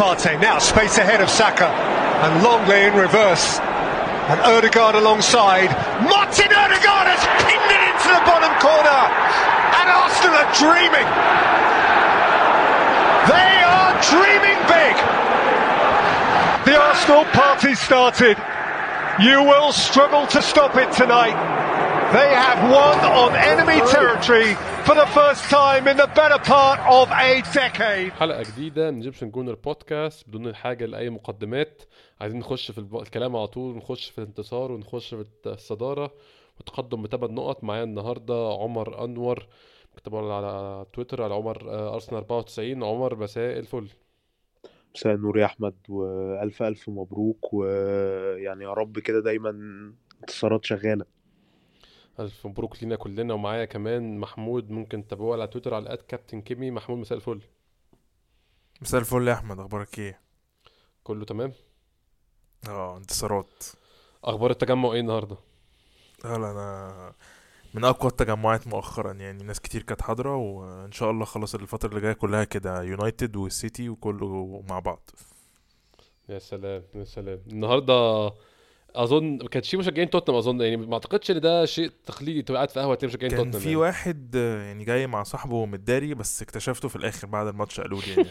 Partey now space ahead of Saka and Longley in reverse. And Erdegaard alongside. Martin Erdegaard has pinned it into the bottom corner. And Arsenal are dreaming. They are dreaming big. The Arsenal party started. You will struggle to stop it tonight. They have won on enemy territory for the first time in the better part of a decade. حلقة جديدة من ايجيبشن جونر بودكاست بدون الحاجة لأي مقدمات. عايزين نخش في الكلام على طول ونخش في الانتصار ونخش في الصدارة. وتقدم بثمان نقط معايا النهاردة عمر أنور. كتب على تويتر على عمر آه، أرسنال 94 عمر مساء الفل. مساء النور يا أحمد وألف ألف مبروك. ويعني يا رب كده دايما انتصارات شغالة. ألف مبروك لينا كلنا ومعايا كمان محمود ممكن تتابعوه على تويتر على ات كابتن كيمي. محمود مساء الفل. مساء الفل يا أحمد أخبارك إيه؟ كله تمام؟ آه انتصارات. أخبار التجمع إيه النهاردة؟ آه لا أنا من أقوى التجمعات مؤخرا يعني ناس كتير كانت حاضرة وإن شاء الله خلاص الفترة اللي جاية كلها كده يونايتد والسيتي وكله مع بعض. يا سلام يا سلام. النهارده أظن ما كانش في مشجعين توتنهام أظن يعني ما أعتقدش إن ده شيء تقليدي تبقى قاعد في قهوة مشجعين كان توتنهام في يعني. واحد يعني جاي مع صاحبه متداري بس اكتشفته في الآخر بعد الماتش قالوا لي يعني.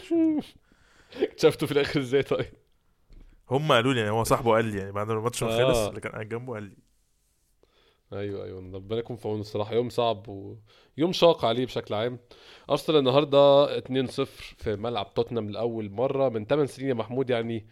عشان شفته في الآخر إزاي طيب؟ هم قالوا لي يعني هو صاحبه قال لي يعني بعد ما الماتش ما خلص آه. اللي كان قاعد جنبه قال لي. أيوه أيوه ربنا يكون في عونه الصراحة. يوم صعب ويوم شاق عليه بشكل عام. أرسنال النهارده 2-0 في ملعب توتنهام لأول مرة من 8 سنين يا محمود يعني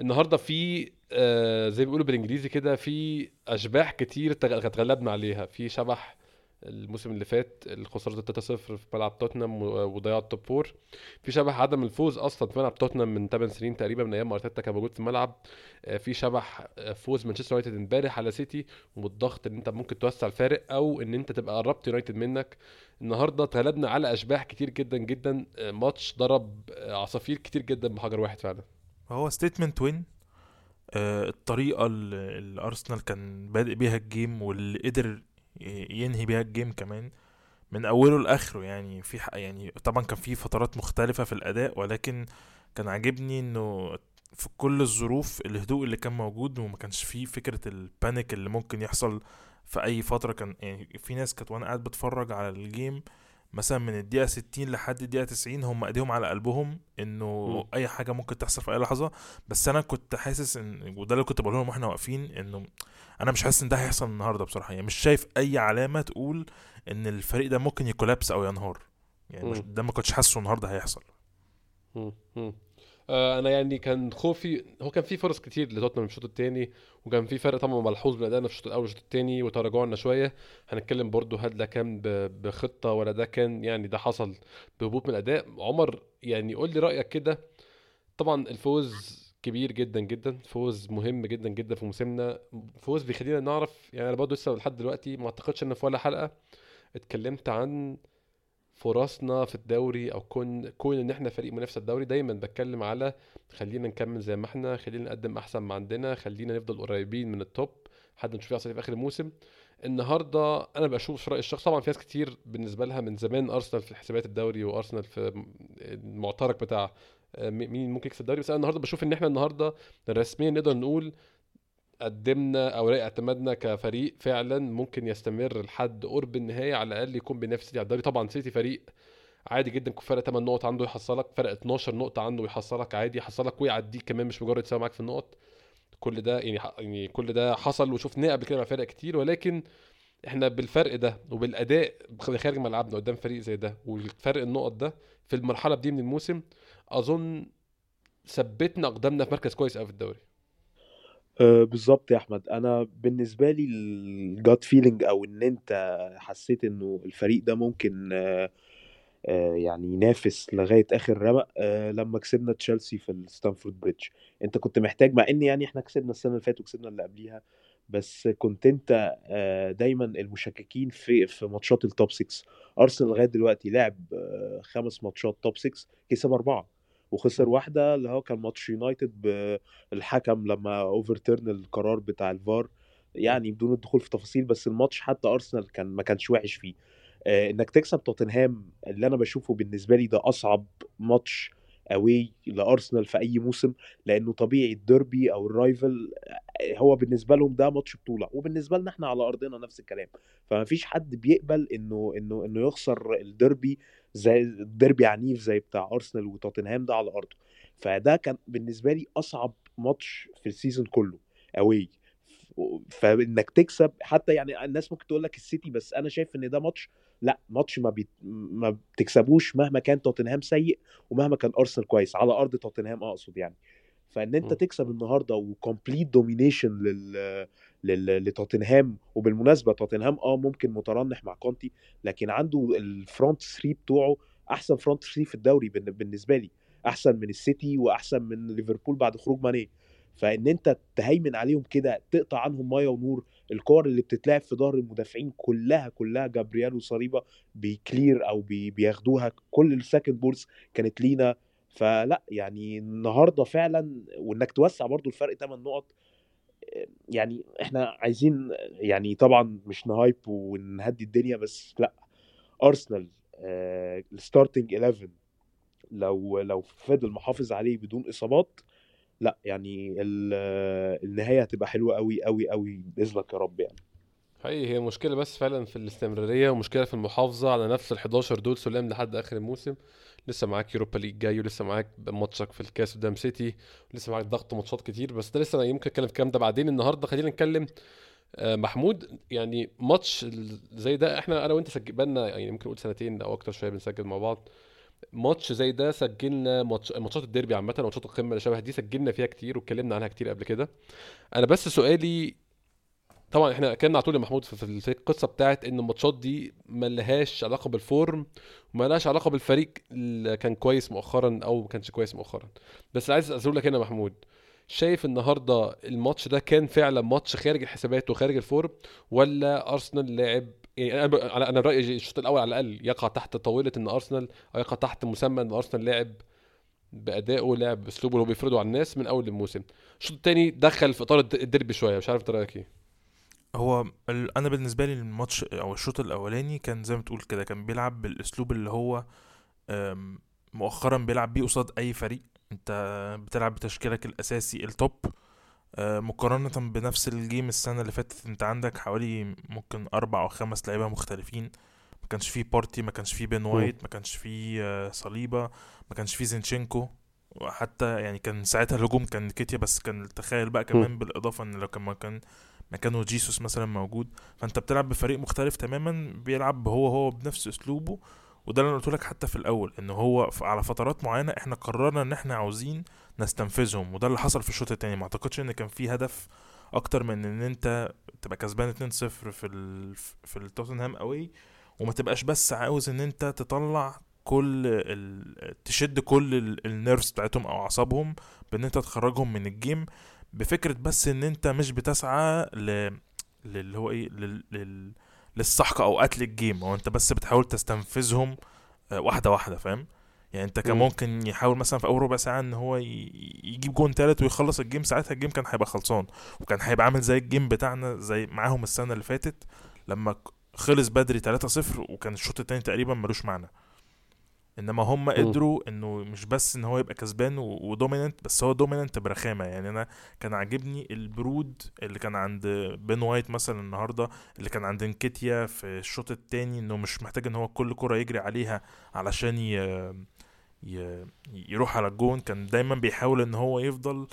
النهارده في آه زي ما بيقولوا بالإنجليزي كده في أشباح كتير تغ- اتغلبنا عليها. في شبح الموسم اللي فات الخسارة 3-0 في ملعب توتنهام وضياع ال top four. في شبح عدم الفوز أصلا في ملعب توتنهام من 8 سنين تقريبا من أيام أرتيتا كان موجود في الملعب. آه، في شبح آه، فوز مانشستر يونايتد امبارح على سيتي والضغط إن أنت ممكن توسع الفارق أو إن أنت تبقى قربت يونايتد منك. النهارده اتغلبنا على أشباح كتير جدا جدا. آه، ماتش ضرب عصافير كتير جدا بحجر واحد فعلا. هو statement win آه الطريقة اللي أرسنال كان بادئ بيها ال game واللي قدر ينهي بيها ال game كمان من أوله لآخره. يعني في ح- يعني طبعا كان في فترات مختلفة في الأداء ولكن كان عاجبني إنه في كل الظروف الهدوء اللي كان موجود وما كانش فيه فكرة ال panic اللي ممكن يحصل في أي فترة. كان يعني في ناس كانت وأنا قاعد بتفرج على ال game مثلا من الدقيقة 60 لحد الدقيقة 90 هم ايديهم على قلبهم انه. اي حاجة ممكن تحصل في اي لحظة بس أنا كنت حاسس ان وده اللي كنت بقوله لهم وإحنا واقفين انه أنا مش حاسس ان ده هيحصل النهارده بصراحة يعني مش شايف اي علامة تقول ان الفريق ده ممكن يكولابس أو ينهار يعني. ده ما كنتش حاسه النهارده هيحصل. آه، أنا يعني كان خوفي هو كان في فرص كتير لتوتنهام الشوط الثاني وكان في فرق طبعا ملحوظ بين أدائنا في الشوط الأول والشوط الثاني وتراجعنا شوية. هنتكلم برضو هل ده كان بخطة ولا ده كان يعني ده حصل بهبوط من الأداء؟ عمر يعني قول لي رأيك كده. طبعا الفوز كبير جدا جدا فوز مهم جدا جدا في موسمنا فوز بيخلينا نعرف يعني أنا برضه لسه لحد دلوقتي ما أعتقدش إن في ولا حلقة اتكلمت عن فرصنا في الدوري أو كون كون إن إحنا فريق منافس الدوري دايما بتكلم على خلينا نكمل زي ما إحنا خلينا نقدم أحسن ما عندنا خلينا نفضل قريبين من التوب لحد نشوف يحصل في آخر الموسم. النهارده أنا بشوف في رايي الشخص طبعا في ناس كتير بالنسبة لها من زمان أرسنال في حسابات الدوري وأرسنال في المعترك بتاع آه، مين ممكن يكسب الدوري. بس أنا النهارده بشوف إن إحنا النهارده رسميا نقدر نقول قدمنا اوراق اعتمادنا كفريق فعلا ممكن يستمر لحد قرب النهايه على الأقل يكون بينافس سيتي. على الدوري طبعا سيتي فريق عادي جدا فرق 8 نقط عنده يحصلك فرق 12 نقطة عنده يحصلك عادي يحصلك ويعديك كمان مش مجرد يساوي معاك في النقط. كل ده يعني يعني كل ده حصل وشفناه قبل كده مع فرق كتير ولكن إحنا بالفرق ده وبالأداء خارج ملعبنا قدام فريق زي ده والفرق النقط ده في المرحلة دي من الموسم أظن ثبتنا أقدامنا في مركز كويس قوي في الدوري. أه بالظبط يا أحمد. أنا بالنسبة لي الجات فيلينج أو إن أنت حسيت إنه الفريق ده ممكن أه آه، يعني ينافس لغاية آخر رمق لما كسبنا تشيلسي في الستامفورد بريدج. أنت كنت محتاج مع إن يعني إحنا كسبنا السنة اللي فاتت وكسبنا اللي قبليها بس كنت أنت آه، دايما المشككين في في ماتشات ال top 6 أرسنال لغاية دلوقتي لعب آه، خمس ماتشات top 6 كسب أربعة. وخسر واحدة اللي هو كان ماتش يونايتد بالحكم لما overturn القرار بتاع الفار. يعني بدون الدخول في تفاصيل بس الماتش حتى ارسنال كان ما كانش وحش فيه. آه، إنك تكسب توتنهام اللي أنا بشوفه بالنسبة لي ده أصعب ماتش away لأرسنال في أي موسم لأنه طبيعي الديربي أو ال rival هو بالنسبة لهم ده ماتش بطولة وبالنسبة لنا إحنا على أرضنا نفس الكلام. فما فيش حد بيقبل إنه إنه إنه يخسر الديربي زي الديربي عنيف زي بتاع أرسنال وتوتنهام ده على أرضه. فده كان بالنسبة لي أصعب ماتش في ال season كله away فإنك تكسب حتى يعني الناس ممكن تقول لك السيتي بس أنا شايف إن ده ماتش لأ ماتش ما بي... ما بتكسبوش مهما كان توتنهام سيء ومهما كان أرسنال كويس. على أرض توتنهام أقصد يعني. فإن أنت م. تكسب النهارده و complete domination لل... لتوتنهام وبالمناسبة توتنهام آه ممكن مترنح مع كونتي لكن عنده ال front 3 بتوعه أحسن front 3 في الدوري بالن- بالنسبة لي أحسن من السيتي وأحسن من ليفربول بعد خروج ماني فإن أنت تهيمن عليهم كده تقطع عنهم مية ونور الكور اللي بتتلعب في ظهر المدافعين كلها كلها جابريال وصليبة بي clear أو بي بياخدوها كل ال second balls كانت لينا فلأ يعني النهارده فعلا وإنك توسع برضو الفرق 8 نقط يعني إحنا عايزين يعني طبعا مش ن hype ونهدي الدنيا بس لأ ارسنال ال starting 11 لو لو فضل محافظ عليه بدون إصابات لأ يعني ال- النهاية هتبقى حلوة قوي قوي قوي بإذنك يا رب يعني. حقيقي هي مشكلة بس فعلا في الاستمرارية ومشكلة في المحافظة على نفس ال 11 دول سلام لحد آخر الموسم. لسه معاك يوروبا ليج جاي ولسه معاك ماتشك في الكاس قدام سيتي ولسه معاك ضغط ماتشات كتير. بس ده لسه يمكن اتكلم الكلام ده بعدين. النهارده خلينا نتكلم آه، محمود يعني ماتش زي ده إحنا أنا وانت سجل بالنا يعني ممكن نقول سنتين أو أكتر شوية بنسجل مع بعض. ماتش زي ده سجلنا ماتش ماتشات الديربي عامة ماتشات القمة اللي شبه دي سجلنا فيها كتير واتكلمنا عنها كتير قبل كده. أنا بس سؤالي طبعا إحنا اتكلمنا على طول يا محمود في- القصة بتاعت إن الماتشات دي ما لهاش علاقة بال form وما لهاش علاقة بالفريق اللي كان كويس مؤخرا أو ما كانش كويس مؤخرا. بس عايز اسال لك هنا محمود شايف النهارده الماتش ده كان فعلا ماتش خارج الحسابات وخارج ال form ولا أرسنال لاعب يعني أنا أنا رأيي الشوط الأول على الأقل يقع تحت طاولة إن أرسنال أو يقع تحت مسمى إن أرسنال لاعب بادائه لعب بأسلوبه اللي هو بيفرضه على الناس من أول الموسم. الشوط الثاني دخل في إطار الد- الديربي شوية مش عارف أنت رأيك إيه؟ هو ال- أنا بالنسبة لي الماتش أو الشوط الأولاني كان زي ما تقول كده كان بيلعب بالأسلوب اللي هو أم، مؤخرا بيلعب بيه قصاد أي فريق. أنت بتلعب بتشكيلك الأساسي ال top أه، مقارنة بنفس ال game السنة اللي فاتت. أنت عندك حوالي ممكن أربع أو خمس لعيبة مختلفين. ما كانش فيه بارتي ما كانش فيه بين وايت ما كانش فيه آه، صليبة ما كانش فيه زينشينكو. وحتى يعني كان ساعتها الهجوم كان انكيتيا بس كان تخيل بقى كمان بالإضافة إن لو كان مكان مكانه جيسوس مثلا موجود فأنت بتلعب بفريق مختلف تماما بيلعب هو هو بنفس أسلوبه. وده اللي أنا قلت لك حتى في الأول إن هو على فترات معينة إحنا قررنا إن إحنا عاوزين نستنفذهم. وده اللي حصل في الشوط التاني. ما أعتقدش إن كان في هدف أكتر من إن أنت تبقى كسبان 2-0 في ال في التوتنهام قوي وما تبقاش بس عاوز إن أنت تطلع كل ال... تشد كل ال- ال nerves بتاعتهم أو أعصابهم بإن أنت تخرجهم من ال game بفكرة بس إن أنت مش بتسعى ل للي هو إيه لل... لل... للسحق أو قتل ال game أو أنت بس بتحاول تستنفذهم آه، واحدة واحدة فاهم يعني أنت كان مم. ممكن يحاول مثلا في أول ربع ساعة إن هو. يجيب جون تالت ويخلص ال game ساعتها ال game كان هيبقى خلصان وكان هيبقى عامل زي ال game بتاعنا زي معاهم السنة اللي فاتت لما خلص بدري 3-0 وكان الشوط التاني تقريبا ملوش معنى إنما هم قدروا إنه مش بس إن هو يبقى كسبان و dominant بس هو dominant برخامة. يعني أنا كان عاجبني البرود اللي كان عند بين وايت مثلا النهارده اللي كان عند انكيتيا في الشوط التاني إنه مش محتاج إن هو كل كرة يجري عليها علشان ي... ي... يروح على الجون. كان دايما بيحاول إن هو يفضل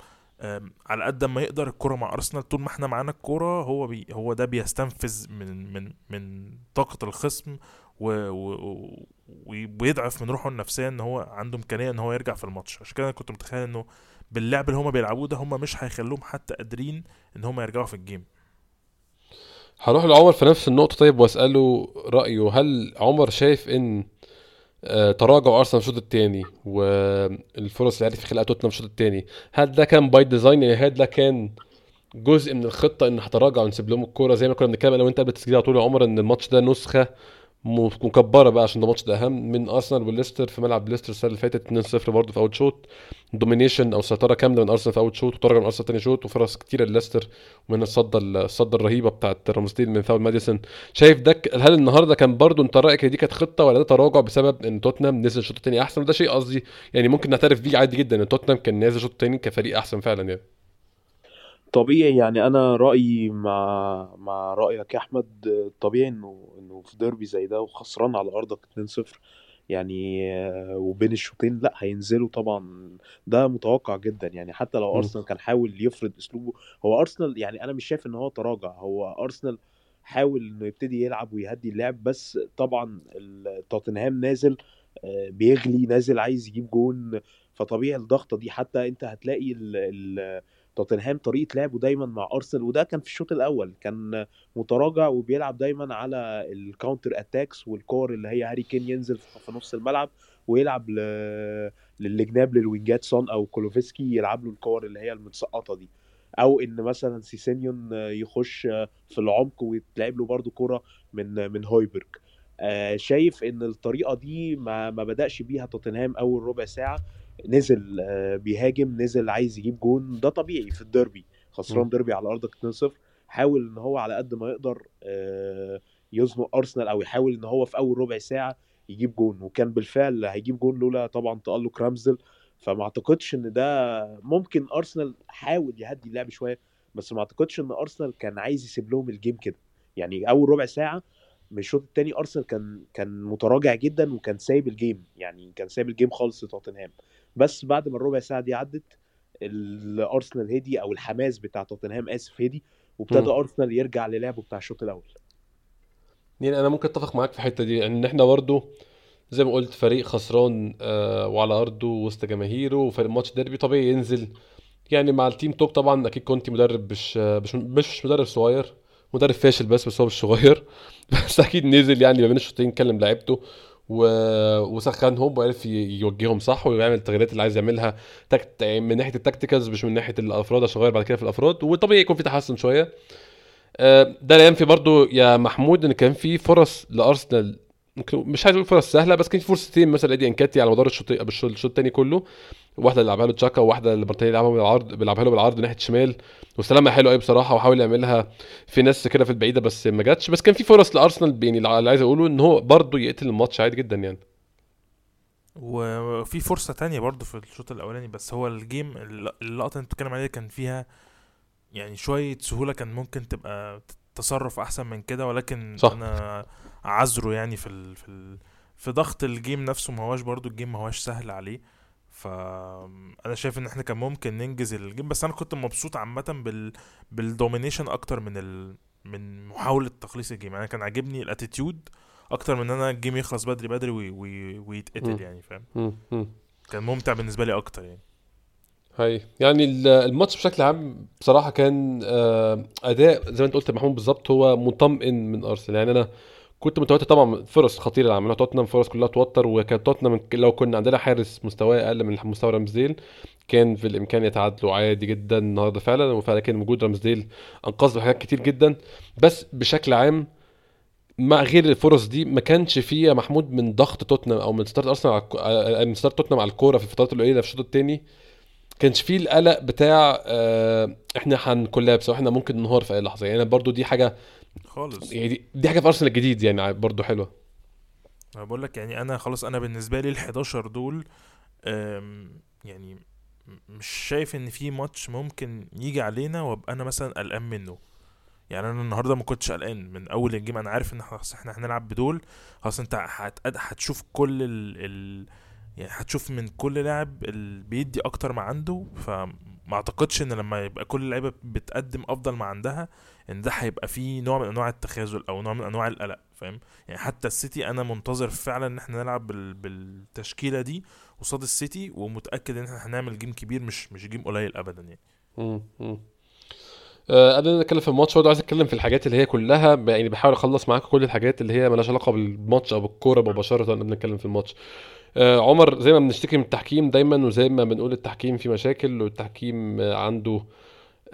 على قد ما يقدر الكرة مع أرسنال. طول ما إحنا معانا الكرة هو بي هو ده بيستنفذ من من من طاقة الخصم و و ويضعف من روحه النفسية إن هو عنده إمكانية إن هو يرجع في الماتش. عشان كده أنا كنت متخيل إنه باللعب اللي هما بيلعبوه ده هما مش هيخلوهم حتى قادرين إن هما يرجعوا في الجيم هروح لعمر في نفس النقطة طيب وأسأله رأيه. هل عمر شايف إن آه، تراجع أرسنال الشوط الثاني والفرص اللي عرف يخلقها توتنهام الشوط الثاني هل ده كان by design يعني هل ده كان جزء من الخطة إن هتراجع ونسيب لهم الكورة؟ زي ما كنا بنتكلم أنا وانت قبل التسجيل على طول يا عمر إن الماتش ده نسخة مكبرة بقى عشان ده ماتش ده أهم. من أرسنال وليستر في ملعب ليستر السنة اللي فاتت 2-0 برضه في أول شوط. domination أو سيطرة كاملة من أرسنال في أول شوط وتراجع من أرسنال تاني شوط وفرص كتيرة لليستر ومن الصدة الصدة الرهيبة بتاعت رامسديل من فاول ماديسون. شايف ده هل النهارده كان برضه أنت رأيك دي كانت خطة ولا ده تراجع بسبب إن توتنهام نزل الشوط الثاني أحسن؟ وده شيء قصدي يعني ممكن نعترف بيه عادي جدا إن توتنهام كان نازل الشوط الثاني كفريق أحسن فعلا يعني. طبيعي يعني أنا رأيي مع مع رأيك يا أحمد طبيعي إنه إنه في ديربي زي ده وخسران على أرضك 2-0 يعني آه، وبين الشوطين لا هينزلوا طبعا ده متوقع جدا يعني حتى لو. أرسنال كان حاول يفرض أسلوبه هو أرسنال يعني أنا مش شايف إن هو تراجع هو أرسنال حاول إنه يبتدي يلعب ويهدي اللعب بس طبعا توتنهام نازل آه، بيغلي نازل عايز يجيب جون فطبيعي الضغطة دي حتى أنت هتلاقي ال ال توتنهام طريقة لعبه دايما مع أرسنال وده كان في الشوط الأول كان متراجع وبيلعب دايما على ال counter attacks والكور اللي هي هاري كين ينزل في نص الملعب ويلعب. للجناب للوينجات سون أو كولوفسكي يلعب له الكور اللي هي المتسقطة دي أو إن مثلا سيسينيون يخش في العمق ويتلعب له برده كرة من من هويبرج آه، شايف إن الطريقة دي ما ما بدأش بيها توتنهام أول ربع ساعة نزل آه، بيهاجم نزل عايز يجيب جون ده طبيعي في الديربي خسران. ديربي على أرضك 2-0 حاول إن هو على قد ما يقدر آه، يزنق أرسنال أو يحاول إن هو في أول ربع ساعة يجيب جون وكان بالفعل هيجيب جون لولا طبعا تألق رامزديل فما أعتقدش إن ده ممكن أرسنال حاول يهدي اللعب شوية بس ما أعتقدش إن أرسنال كان عايز يسيب لهم ال game كده يعني أول ربع ساعة من الشوط الثاني أرسنال كان كان متراجع جدا وكان سايب ال game يعني كان سايب ال game خالص لتوتنهام بس بعد ما الربع ساعة دي عدت الأرسنال هدي أو الحماس بتاع توتنهام آسف هدي وابتدى. أرسنال يرجع للعبه بتاع الشوط الأول. يعني أنا ممكن أتفق معاك في الحتة دي ان إحنا برضو زي ما قلت فريق خسران آه وعلى أرضه وسط جماهيره وفريق ماتش ديربي طبيعي ينزل. يعني مع ال team talk طبعا أكيد كونتي مدرب مش مش مش مدرب صغير مدرب فاشل بس بس هو مش صغير. بس أكيد نزل يعني ما بين الشوطين كلم لعيبته و... وسخنهم وعرف يوجههم صح ويعمل التغييرات اللي عايز يعملها. تكت... من ناحية ال tacticals مش من ناحية الأفراد عشان يغير بعد كده في الأفراد. وطبيعي يكون في تحسن شوية. آه، ده لا ينفي برضو يا محمود إن كان في فرص لأرسنال ممكن مش عايز أقول فرص سهلة بس كان في فرصتين مثلا إدي إنكيتيا على مدار الشوط الشوط الثاني كله واحدة اللي لعبها له تشاكا وواحده اللي مارتينيلي لعبها بالعرض بيلعبها له بالعرض ناحية شمال. واستلمها حلو قوي بصراحة وحاول يعملها. في ناس كده في البعيدة بس ما جاتش. بس كان في فرص لأرسنال يعني اللي عايز أقوله إن هو برضو يقتل الماتش عادي جدا يعني. وفي فرصة تانية برضو في الشوط الأولاني بس هو ال game الل- اللقطة اللي بتتكلم عليها كان فيها يعني شوية سهولة كان ممكن تبقى تصرف أحسن من كده. ولكن صح. أنا أعذره يعني في ال في ال في ضغط ال game نفسه ما هواش برضو ال game ما هواش سهل عليه. فأنا شايف إن إحنا كان ممكن ننجز ال game بس أنا كنت مبسوط عامة بال بال domination أكتر من ال من محاولة تخليص ال game. أنا كان عاجبني ال attitude أكتر من إن أنا ال game يخلص بدري بدري وي وي. ويتقتل يعني فاهم. كان ممتع بالنسبة لي أكتر يعني. هاي. يعني ال- الماتش بشكل عام بصراحة كان آه، أداء زي ما أنت قلت محمود بالظبط هو مطمئن من أرسنال. يعني أنا كنت متوتر طبعا فرص خطيرة اللي عملها توتنهام فرص كلها توتر وكانت توتنهام لو كنا عندنا حارس مستواه أقل من مستوى رامزديل كان في الإمكان يتعادلوا عادي جدا النهارده فعلا. وفعلا كان وجود رامزديل أنقذ حاجات كتير جدا. بس بشكل عام مع غير الفرص دي ما كانش فيه يا محمود من ضغط توتنهام أو من سيطره أرسنال على آه، من سيطره توتنهام على الكورة في الفترات القليلة في الشوط الثاني كانش فيه القلق بتاع آه، إحنا هنكولابس أو إحنا ممكن ننهار في أي لحظة. يعني برضو دي حاجة خالص. يعني دي, دي حاجة في أرسنال الجديد يعني برضو حلوة. أنا بقول لك يعني أنا خلاص أنا بالنسبة لي ال 11 دول يعني مش شايف إن في ماتش ممكن يجي علينا وأبقى أنا مثلا قلقان منه. يعني أنا النهارده ما كنتش قلقان من أول الجيم. أنا عارف إن خلاص إحنا هنلعب بدول. خلاص أنت هت- هتشوف كل ال, ال يعني هتشوف من كل لاعب اللي بيدي أكتر ما عنده. فما اعتقدش ان لما يبقى كل اللعيبة بتقدم افضل ما عندها ان ده هيبقى فيه نوع من انواع التخاذل أو نوع من انواع القلق فاهم يعني حتى السيتي أنا منتظر فعلا ان إحنا نلعب بال... بالتشكيلة دي قصاد السيتي ومتأكد ان إحنا هنعمل game كبير مش مش game قليل ابدا يعني مم. مم. آه، قبل ما نتكلم في الماتش برضه عايز اتكلم في الحاجات اللي هي كلها يعني بحاول اخلص معاك كل الحاجات اللي هي مالهاش علاقة بالماتش أو بالكورة مباشرة وإحنا بنتكلم في الماتش عمر زي ما بنشتكي من التحكيم دايما وزي ما بنقول التحكيم فيه مشاكل والتحكيم آه، عنده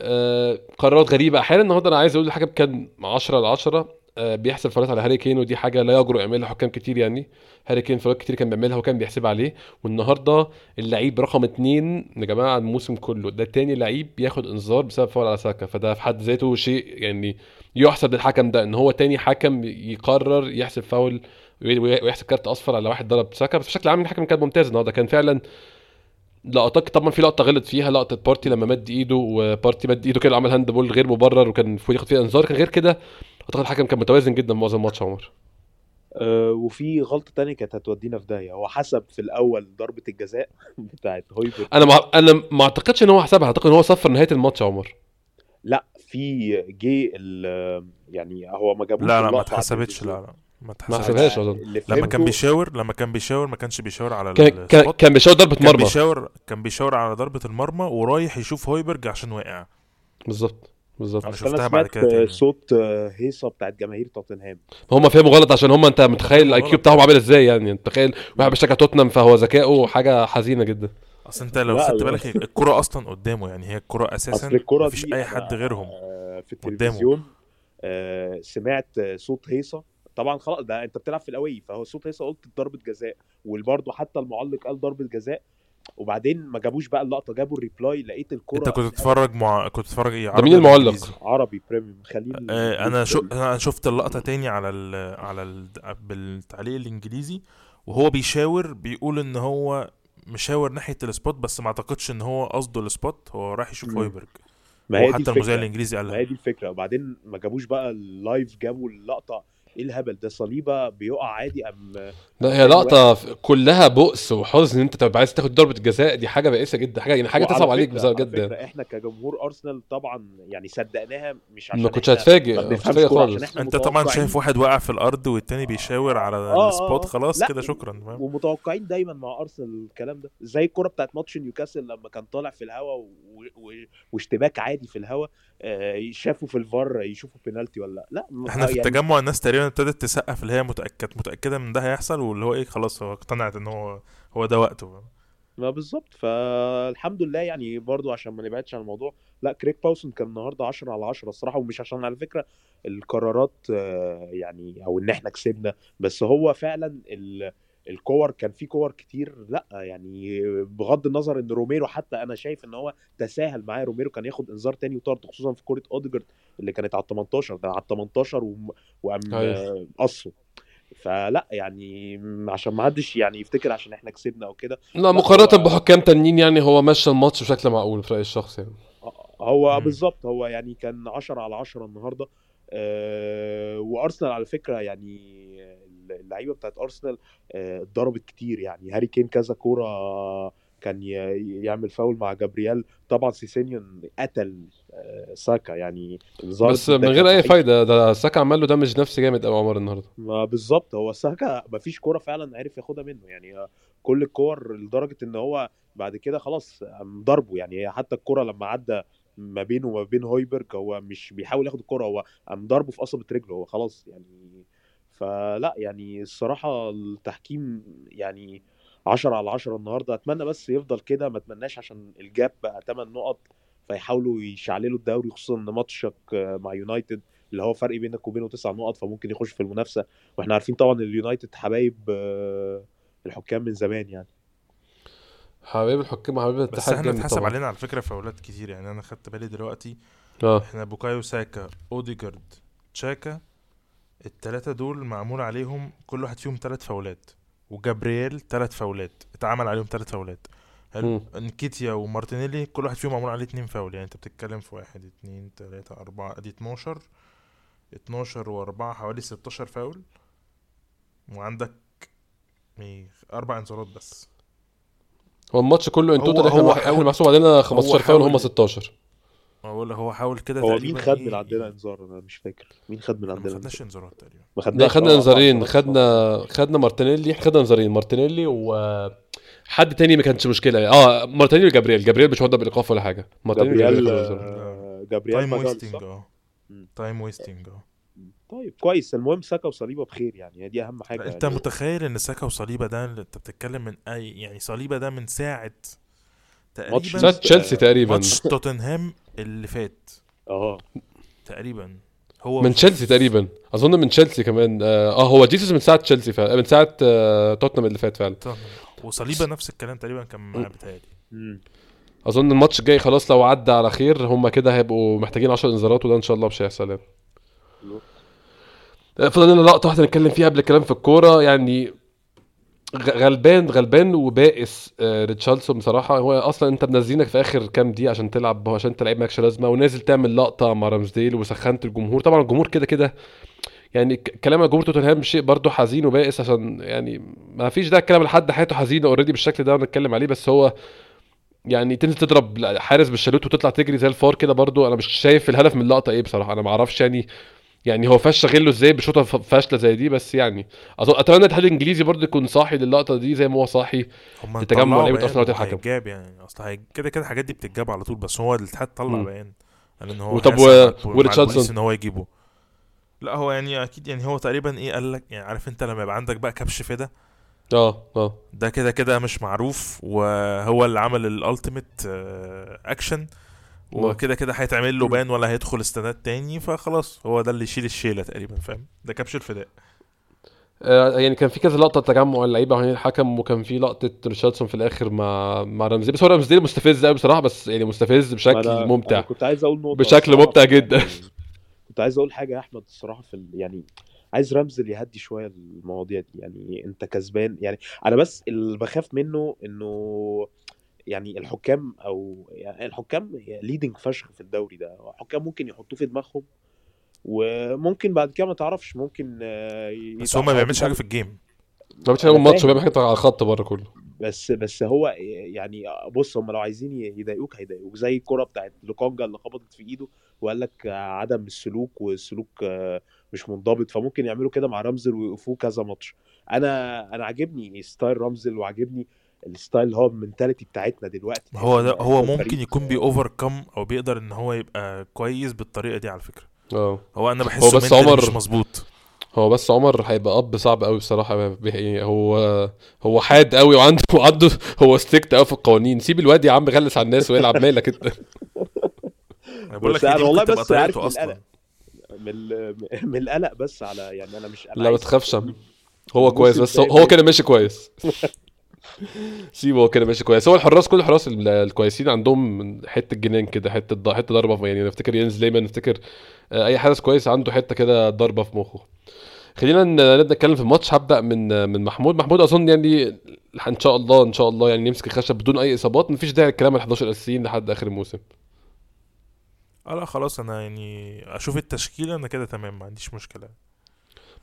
آه، قرارات غريبة. أحيانا النهارده أنا عايز أقول حاجة كان 10 ل 10 آه، بيحسب فاولات على هاري كين ودي حاجة لا يجرؤ يعملها حكام كتير يعني. هاري كين فاولات كتير كان بيعملها وكان بيحسب عليه. والنهاردة اللعيب رقم اتنين يا جماعة الموسم كله. ده تاني لعيب بياخد انذار بسبب فاول على ساكا. فده في حد ذاته شيء يعني يحسب للحكم ده إن هو تاني حكم يقرر يحسب فاول ويحسب كارت أصفر على واحد ضرب ساكا بس بشكل عام الحكم كان ممتاز النهارده. كان فعلا لقطات طبعا في لقطة غلط فيها. لقطة بارتي لما مد إيده وبارتي مد إيده كده عمل handball غير مبرر وكان المفروض ياخد فيها إنذار. كان غير كده أعتقد الحكم كان متوازن جدا معظم الماتش عمر. أه وفي غلطة تانية كانت هتودينا في داهية. هو حسب في الأول ضربة الجزاء بتاعت هويبرج أنا ما أنا ما أعتقدش إن هو حسبها. أعتقد إن هو صفر نهاية الماتش يا عمر. لا في جه ال- يعني هو ما جابوش لا لا ما اتحسبتش. لا. لا. ما ما اتحسبتش حسبهاش أظن. لما كان بيشاور لما كان بيشاور ما كانش بيشاور على كان كان, ال spot. كان بيشاور ضربة كان مرمى. بيشاور كان بيشاور على ضربة المرمى ورايح يشوف هويبرج عشان وقع بالظبط بالظبط. أصل شفتها بعد سمعت كده تاني. صوت هيصة بتاعت جماهير توتنهام. هم فهموا غلط عشان هم أنت متخيل ال IQ. بتاعهم عامل إزاي يعني؟ أنت تخيل واحد بيشجع توتنهام فهو ذكائه حاجة حزينة جدا. أصل أنت لو خدت. بالك الكرة أصلا قدامه يعني هي الكرة أساسا أصل الكرة مفيش أي حد غيرهم آه، في قدامه. التلفزيون آه، سمعت آه، صوت هيصة طبعا خلاص ده أنت بتلعب في ال away فهو صوت هيصه قلت ضربة جزاء وبرضه حتى المعلق قال ضربة جزاء وبعدين ما جابوش بقى اللقطة جابوا ال replay لقيت الكرة أنت كنت بتتفرج مع كنت بتتفرج إيه؟ ده مين المعلق؟ عربي بريميوم خليل آه، أنا شو أنا شفت اللقطة تاني على ال على ال بالتعليق الإنجليزي وهو بيشاور بيقول إن هو مشاور ناحية ال spot بس ما أعتقدش إن هو قصده ال spot هو راح يشوف مم. هويبرج. ما هي دي وحتى المذيع الإنجليزي ما هي دي الفكرة. وبعدين ما جابوش بقى ال live جابوا اللقطة إيه الهبل ده؟ صليبة بيقع عادي أم لا هي لقطة ف- كلها بؤس وحزن إن أنت تبقى عايز تاخد ضربة الجزاء دي حاجة بائسة جدا حاجة يعني حاجة وعلى تصعب عليك فكرة إحنا كجمهور أرسنال طبعا يعني صدقناها مش عشان ما كنتش هتفاجئ خالص. أنت طبعا شايف واحد واقع في الأرض والتاني بيشاور على آه، ال spot آه. خلاص لا، كده شكرا ومتوقعين دايما مع أرسنال الكلام ده. زي الكره بتاعت ماتش نيوكاسل لما كان طالع في. و... واشتباك عادي في الهواء آه شافوا في الفار يشوفوا بينالتي ولا لأ؟ إحنا في يعني التجمع الناس تقريبا ابتدت تسقف اللي هي متأكد متأكدة من ده هيحصل واللي هو إيه خلاص هو اقتنعت إن هو هو ده وقته. ما بالظبط. فالحمد لله يعني برضو عشان ما نبعدش عن الموضوع لا كريج باوسون كان النهارده 10 على 10 الصراحة. ومش عشان على فكرة القرارات آه، يعني أو إن إحنا كسبنا بس هو فعلا ال الكور كان في كور كتير. لا يعني بغض النظر إن روميرو حتى أنا شايف إن هو تساهل معاه. روميرو كان ياخد إنذار تاني وطرد خصوصا في كوره أوديجارد اللي كانت على ال 18 ده على ال 18 وم- وقام أيوة. آه، قصه. فلا يعني عشان ما حدش يعني يفتكر عشان إحنا كسبنا أو كده. لا هو- مقارنة بحكام تانيين يعني هو مشى الماتش بشكل معقول في رايي الشخصي يعني. هو مم. بالظبط هو يعني كان 10 على 10 النهارده. آه وأرسنال على فكرة يعني اللعيبة بتاعت أرسنال آه، اتضربت كتير يعني. هاري كين كذا كورة كان يعمل فاول مع جابرييل. طبعا سيسينيون قتل آه، ساكا. يعني بس من غير أي. فايدة ده ساكا عمل له damage نفسي جامد قوي عمر النهارده. ما بالظبط. هو ساكا ما فيش كورة فعلا عرف ياخدها منه. يعني كل الكور لدرجة إن هو بعد كده خلاص ضربه. يعني حتى الكورة لما عدى ما بينه وما بين هويبرج هو مش بيحاول ياخد الكورة هو قام ضربه في قصبة رجله. هو خلاص يعني فلا يعني الصراحة التحكيم يعني 10 على 10 النهارده. أتمنى بس يفضل كده ما أتمناش عشان الجاب بقى 8 نقط فيحاولوا يشعللوا الدوري خصوصا إن ماتشك مع يونايتد اللي هو فرق بينك وبينه 9 نقط فممكن يخش في المنافسة. وإحنا عارفين طبعا اليونايتد حبايب آه، الحكام من زمان يعني. حبايب الحكام وحبايب بس الاتحاد إحنا جامد اتحسب علينا على فكرة فاولات كتير. يعني أنا خدت بالي دلوقتي آه. إحنا بوكايو ساكا أوديجارد تشاكا التلاتة دول معمول عليهم كل واحد فيهم تلات فاولات. وجابرييل تلات فاولات. اتعمل عليهم تلات فاولات. حلو. مم. انكيتيا ومارتينيلي كل واحد فيهم معمول عليه اتنين فاول. يعني انت بتتكلم في واحد اتنين تلاتة أربعة. ادي اتناشر. اتناشر وأربعة حوالي ستاشر فاول. وعندك إيه أربع انذارات بس. هو الماتش كله in total إحنا هو حاول- محسوب علينا 15 فاول هم 16 بقول هو حاول كده هو مين خد من عندنا إنذار؟ أنا مش فاكر. مين خد من عندنا ما خدناش إنذار؟ إنذارات تقريبا. ما لا خدناش خدنا آه، إنذارين. آه، خدنا خدنا مارتينيلي خدنا إنذارين. مارتينيلي و حد تاني ما كانش مشكلة. آه مارتينيلي وجابرييل. جابرييل مش هوضع بالايقاف ولا حاجة. مارتينيلي جابرييل. آه، time wasting؟ آه. time wasting آه. طيب كويس. المهم ساكا وصليبة بخير يعني. هي دي أهم حاجة أنت يعني. متخيل إن ساكا وصليبة ده اللي أنت بتتكلم من أي يعني صليبة ده من ساعة تقريبا. ساعة تشيلسي تقريبا. ماتش توتنهام اللي فات. آه تقريبا. هو من تشيلسي تقريبا. أظن من تشيلسي كمان. آه آه، هو جيسوس من ساعة تشيلسي فعلا. من ساعة آه توتنهام اللي فات فعلا. توتنهام. وصليبة نفس الكلام تقريبا كان معاه بتهيألي. أظن الماتش الجاي خلاص لو عدى على خير هم كده هيبقوا محتاجين 10 انذارات وده إن شاء الله مش هيحصل يعني. آه، فضل لنا لقطه واحدة نتكلم فيها قبل الكلام في الكورة. يعني غلبان غلبان وبائس آه، ريتشارلسون بصراحة. هو أصلا أنت منزلينك في آخر كام دقيقة عشان تلعب عشان أنت لعيب مالكش لازمة ونازل تعمل لقطة مع رامزديل وسخنت الجمهور. طبعا الجمهور كده كده يعني كلام الجمهور توتنهام شيء برضه حزين وبائس عشان يعني ما فيش ده الكلام لحد حياته حزينة already بالشكل ده ونتكلم عليه بس هو يعني تنزل تضرب حارس بالشالوت وتطلع تجري زي الفار كده برضو أنا مش شايف الهدف من اللقطة إيه بصراحة. أنا ما أعرفش يعني يعني هو فاش غله إزاي بشوطة فاشلة زي دي بس يعني. أتمنى الاتحاد الانجليزي برضو يكون صاحي للقطة دي زي ما هو صاحي لتجمع أرسنال وقت الحكم. وهيتجاب يعني. أصل هي- كده كده الحاجات دي بتتجاب على طول بس هو الاتحاد طلع. بيان. قال إن هو و- مع وريتشاردسون؟ إن هو يجيبه. لا هو يعني أكيد يعني هو تقريبا إيه قال لك يعني عارف أنت لما يبقى عندك بقى كبش فدا آه آه. ده كده كده مش معروف وهو اللي عمل ال ultimate action وكده كده هيتعمل له ban ولا هيدخل استادات تاني فخلاص هو ده اللي يشيل الشيلة تقريبا فاهم؟ ده كبش الفداء. آه، يعني كان في كذا لقطة تجمع اللعيبة حوالين الحكم وكان في لقطة ريتشاردسون في الآخر مع مع رمزدل. بس هو رمزدل مستفز قوي بصراحة بس يعني مستفز بشكل أنا ممتع. كنت عايز أقول نقطة بشكل ممتع جدا. كنت عايز أقول حاجة يا أحمد الصراحة في ال... يعني عايز رمزل يهدي شوية المواضيع دي. يعني أنت كسبان يعني أنا بس اللي بخاف منه إنه يعني الحكام أو يعني الحكام ليدنج فشخ في الدوري ده. الحكام ممكن يحطوه في دماغهم وممكن بعد كده ما تعرفش ممكن آه، بس هو ما بيعملش حاجة في ال game ما بيش هيعمل أنا ماتش فاهم. بيعمل حاجة على الخط بره كله. بس بس هو يعني بص هم لو عايزين يضايقوك هيضايقوك. زي الكرة بتاعت لوكونجا اللي خبطت في إيده وقال لك عدم السلوك والسلوك آه، مش منضبط فممكن يعملوا كده مع رمزل ويوقفوه كذا ماتش. أنا أنا عاجبني style رمزل وعاجبني ال style اللي هو ال mentality بتاعتنا دلوقتي هو ده هو ممكن يكون بي overcome أو بيقدر إن هو يبقى كويس بالطريقة دي على فكرة. آه. هو أنا هو بحسه بس mentally عمر- مش مظبوط. هو بس عمر هيبقى اب صعب قوي بصراحة. بي- هو هو حاد قوي وعنده وعنده هو strict قوي في القوانين. سيب الواد يا عم غلس على الناس ويلعب مالك أنت. أنا بقول بس لك والله بس عارف طريقته أصلا. القلق. من ال- من القلق بس على يعني أنا مش لا ما تخافش. هو كويس بس هو, هو كده ماشي كويس. سيبه هو كده ماشي كويس. هو الحراس كل الحراس ال- الكويسين عندهم حتة جنان كده حتة حتة ضربة في- يعني نفتكر ينز ليمان نفتكر آه، أي حارس كويس عنده حتة كده ضربة في مخه. خلينا نبدأ نتكلم في الماتش. هبدأ من من محمود. محمود أظن يعني إن شاء الله إن شاء الله يعني نمسك الخشب بدون أي إصابات. مفيش داعي للكلام ال 11 أساسيين لحد آخر الموسم. آه لا خلاص أنا يعني أشوف التشكيلة أنا كده تمام ما عنديش مشكلة.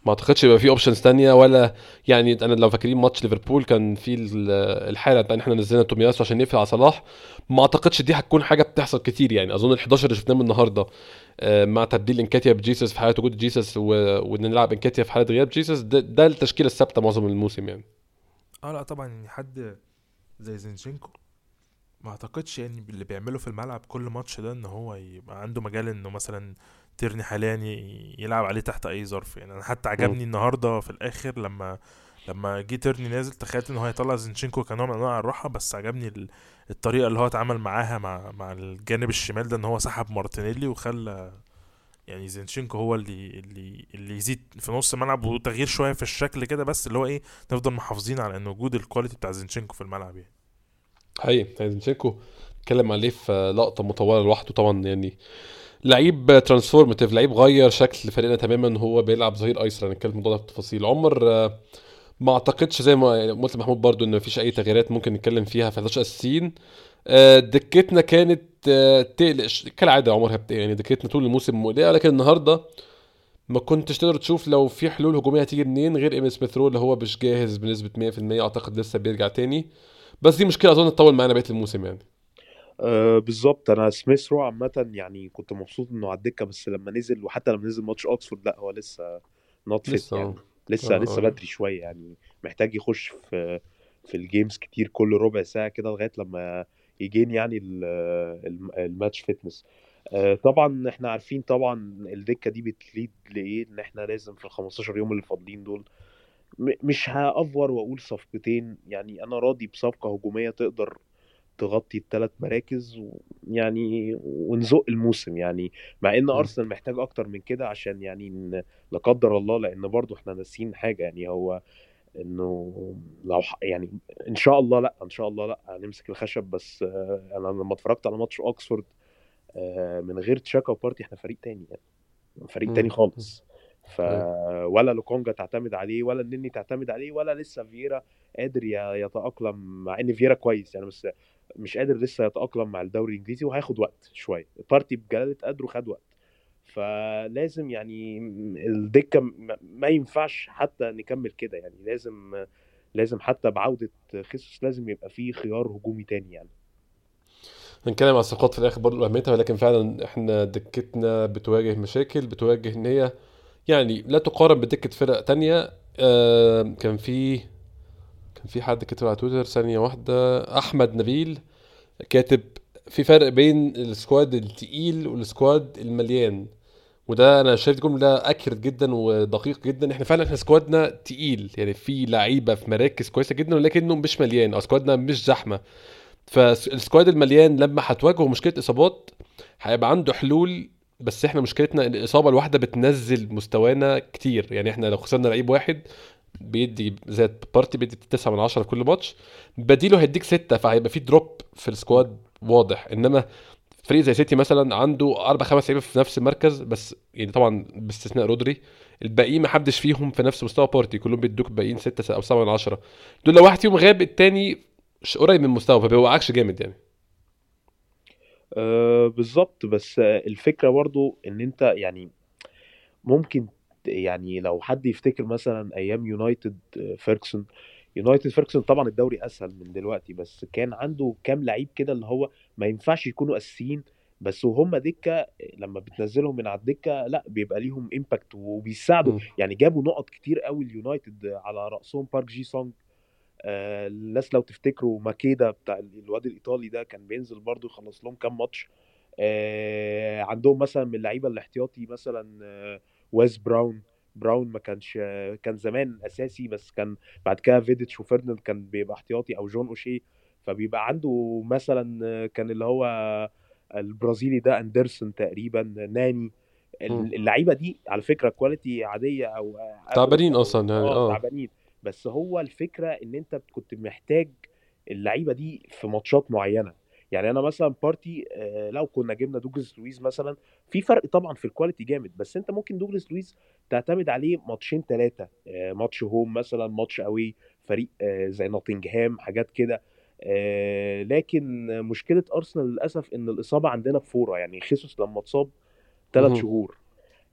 ما أعتقدش يبقى في options تانية ولا يعني أنا لو فاكرين ماتش ليفربول كان في ال- الحالة بتاع إن إحنا نزلنا تومياسو عشان نقفل على صلاح ما أعتقدش دي هتكون حاجة بتحصل كتير يعني أظن ال 11 اللي شفناهم النهارده آه، مع تبديل إنكاتيا بجيسس في حاله وجود جيسس. وإن نلعب إنكاتيا في حالة غياب جيسس ده, ده التشكيلة الثابتة معظم الموسم يعني آه لا طبعا يعني حد زي زينشينكو ما أعتقدش يعني اللي بيعمله في الملعب كل ماتش ده إن هو يبقى عنده مجال إنه مثلا تيرني حاليا يلعب عليه تحت أي ظرف. يعني أنا حتى عجبني النهارده في الآخر لما لما جه تيرني نازل تخيلت إن هو هيطلع زينشينكو كنوع من أنواع الراحة بس عجبني ال- الطريقة اللي هو اتعامل معاها مع مع الجانب الشمال ده إن هو سحب مارتينيلي وخلى يعني زينشينكو هو اللي اللي اللي يزيد في نص الملعب وتغيير شوية في الشكل كده بس اللي هو إيه نفضل محافظين على إن وجود ال quality بتاع زينشينكو في الملعب يعني. حقيقي. زينشينكو اتكلم عليه في لقطة مطولة لوحده طبعا يعني لعيب transformative لعيب غير شكل فريقنا تماما هو بيلعب ظهير ايسر هنتكلم الموضوع ده بتفاصيل عمر آه، ما أعتقدش زي ما يعني قلت لمحمود برضو إن مفيش أي تغييرات ممكن نتكلم فيها في 11 اساسيين آه، دكتنا كانت آه، تقلق كالعادة يا عمر يعني دكتنا طول الموسم مقلقة لكن النهارده ما كنتش تقدر تشوف لو في حلول هجومية هتيجي منين غير ايميل سميث اللي هو مش جاهز بنسبة 100% أعتقد لسه بيرجع تاني. بس دي مشكلة أظن تطول معانا بقية الموسم يعني. آه بالظبط. أنا سميث رو عامة يعني كنت مبسوط إنه على الدكة بس لما نزل وحتى لما نزل ماتش أوكسفورد لأ هو لسه not fit لسه يعني. لسه آه، لسه آه. بدري شوية يعني. محتاج يخش في في ال games كتير كل ربع ساعة كده لغاية لما يجيب يعني ال- الم- ال match fitness آه، طبعا إحنا عارفين طبعا الدكة دي بت lead لإيه؟ إن إحنا لازم في ال 15 يوم اللي فاضلين دول مش هأفور وأقول صفقتين. يعني أنا راضي بصفقة هجومية تقدر تغطي الثلاث مراكز و- يعني ونزق الموسم يعني مع إن. أرسنال محتاج أكتر من كده عشان يعني لا قدر الله لأن برضو إحنا ناسيين حاجة يعني هو إنه لو يعني إن شاء الله لأ إن شاء الله لأ هنمسك الخشب بس آه، أنا لما اتفرجت على ماتش أوكسفورد آه، من غير تشاكا وبارتي إحنا فريق تاني يعني فريق. تاني. خالص ف أيوه ولا لوكونجا تعتمد عليه ولا النني تعتمد عليه ولا لسه فييرا قادر ي- يتأقلم مع إن فييرا كويس يعني بس مش قادر لسه يتأقلم مع الدوري الإنجليزي وهياخد وقت شوية. بارتي بجلالة قدره خد وقت. فلازم يعني الدكة ما ينفعش حتى نكمل كده يعني. لازم لازم حتى بعودة خيسوس لازم يبقى فيه خيار هجومي تاني يعني. هنتكلم على الثقات في الآخر برضه اهميتها ولكن فعلا إحنا دكتنا بتواجه مشاكل بتواجه إن هي يعني لا تقارن بدكة فرق تانية. آه كان في في حد كتب على تويتر ثانية واحدة أحمد نبيل كاتب في فرق بين ال squad التقيل وال squad المليان. وده أنا شايف جملة accurate جدا ودقيق جدا. إحنا فعلا إحنا squad نا تقيل يعني في لعيبة في مراكز كويسة جدا ولكنه مش مليان أو squad نا مش زحمة. فال squad المليان لما هتواجهه مشكلة إصابات هيبقى عنده حلول بس إحنا مشكلتنا الإصابة الواحدة بتنزل مستوانا كتير. يعني إحنا لو خسرنا لعيب واحد بيدي زي بارتي بيدي 9 من 10 في كل ماتش. بديله هيديك 6 فهيبقى في drop في ال squad واضح. إنما فريق زي سيتي مثلا عنده أربع خمس لعيبة في نفس المركز بس يعني طبعا باستثناء رودري. الباقيين ما حدش فيهم في نفس مستوى بارتي. كلهم بيدوك باقيين 6 أو 7 من 10 دول لو واحد فيهم غاب التاني قريب من مستواه فما بيوقعكش جامد يعني. أه بالظبط. بس الفكرة برضو إن أنت يعني ممكن يعني لو حد يفتكر مثلا أيام يونايتد آه، فيرجسون يونايتد فيرجسون طبعا الدوري أسهل من دلوقتي بس كان عنده كام لعيب كده اللي هو ما ينفعش يكونوا أساسيين بس وهم دكة لما بتنزلهم من على الدكة لأ بيبقى ليهم impact وبيساعدوا. يعني جابوا نقط كتير قوي اليونايتد على رأسهم بارك جي سونج آه، الناس لو تفتكروا ماكيدا بتاع الواد الإيطالي ده كان بينزل برضو يخلص لهم كام ماتش. آه، عندهم مثلا من اللعيبة الاحتياطي مثلا آه، ويز براون. براون ما كانش آه، كان زمان أساسي بس كان بعد كده فيديتش وفيرديناند كان بيبقى احتياطي أو جون أوشي فبيبقى عنده مثلا آه، كان اللي هو البرازيلي ده أندرسون تقريبا ناني. اللعيبة دي على فكرة quality عادية أو تعبانين أصلا يعني آه آه. تعبانين. بس هو الفكرة إن أنت كنت محتاج اللعيبة دي في ماتشات معينة. يعني أنا مثلا بارتي آه، لو كنا جبنا دوجلاس لويز مثلا في فرق طبعا في ال quality جامد بس أنت ممكن دوجلاس لويز تعتمد عليه ماتشين ثلاثة ماتش home مثلا ماتش away فريق آه، زي نوتنجهام حاجات كده آه، لكن مشكلة ارسنال للأسف إن الإصابة عندنا بفاتورة يعني خيسوس لما اتصاب ثلاث. شهور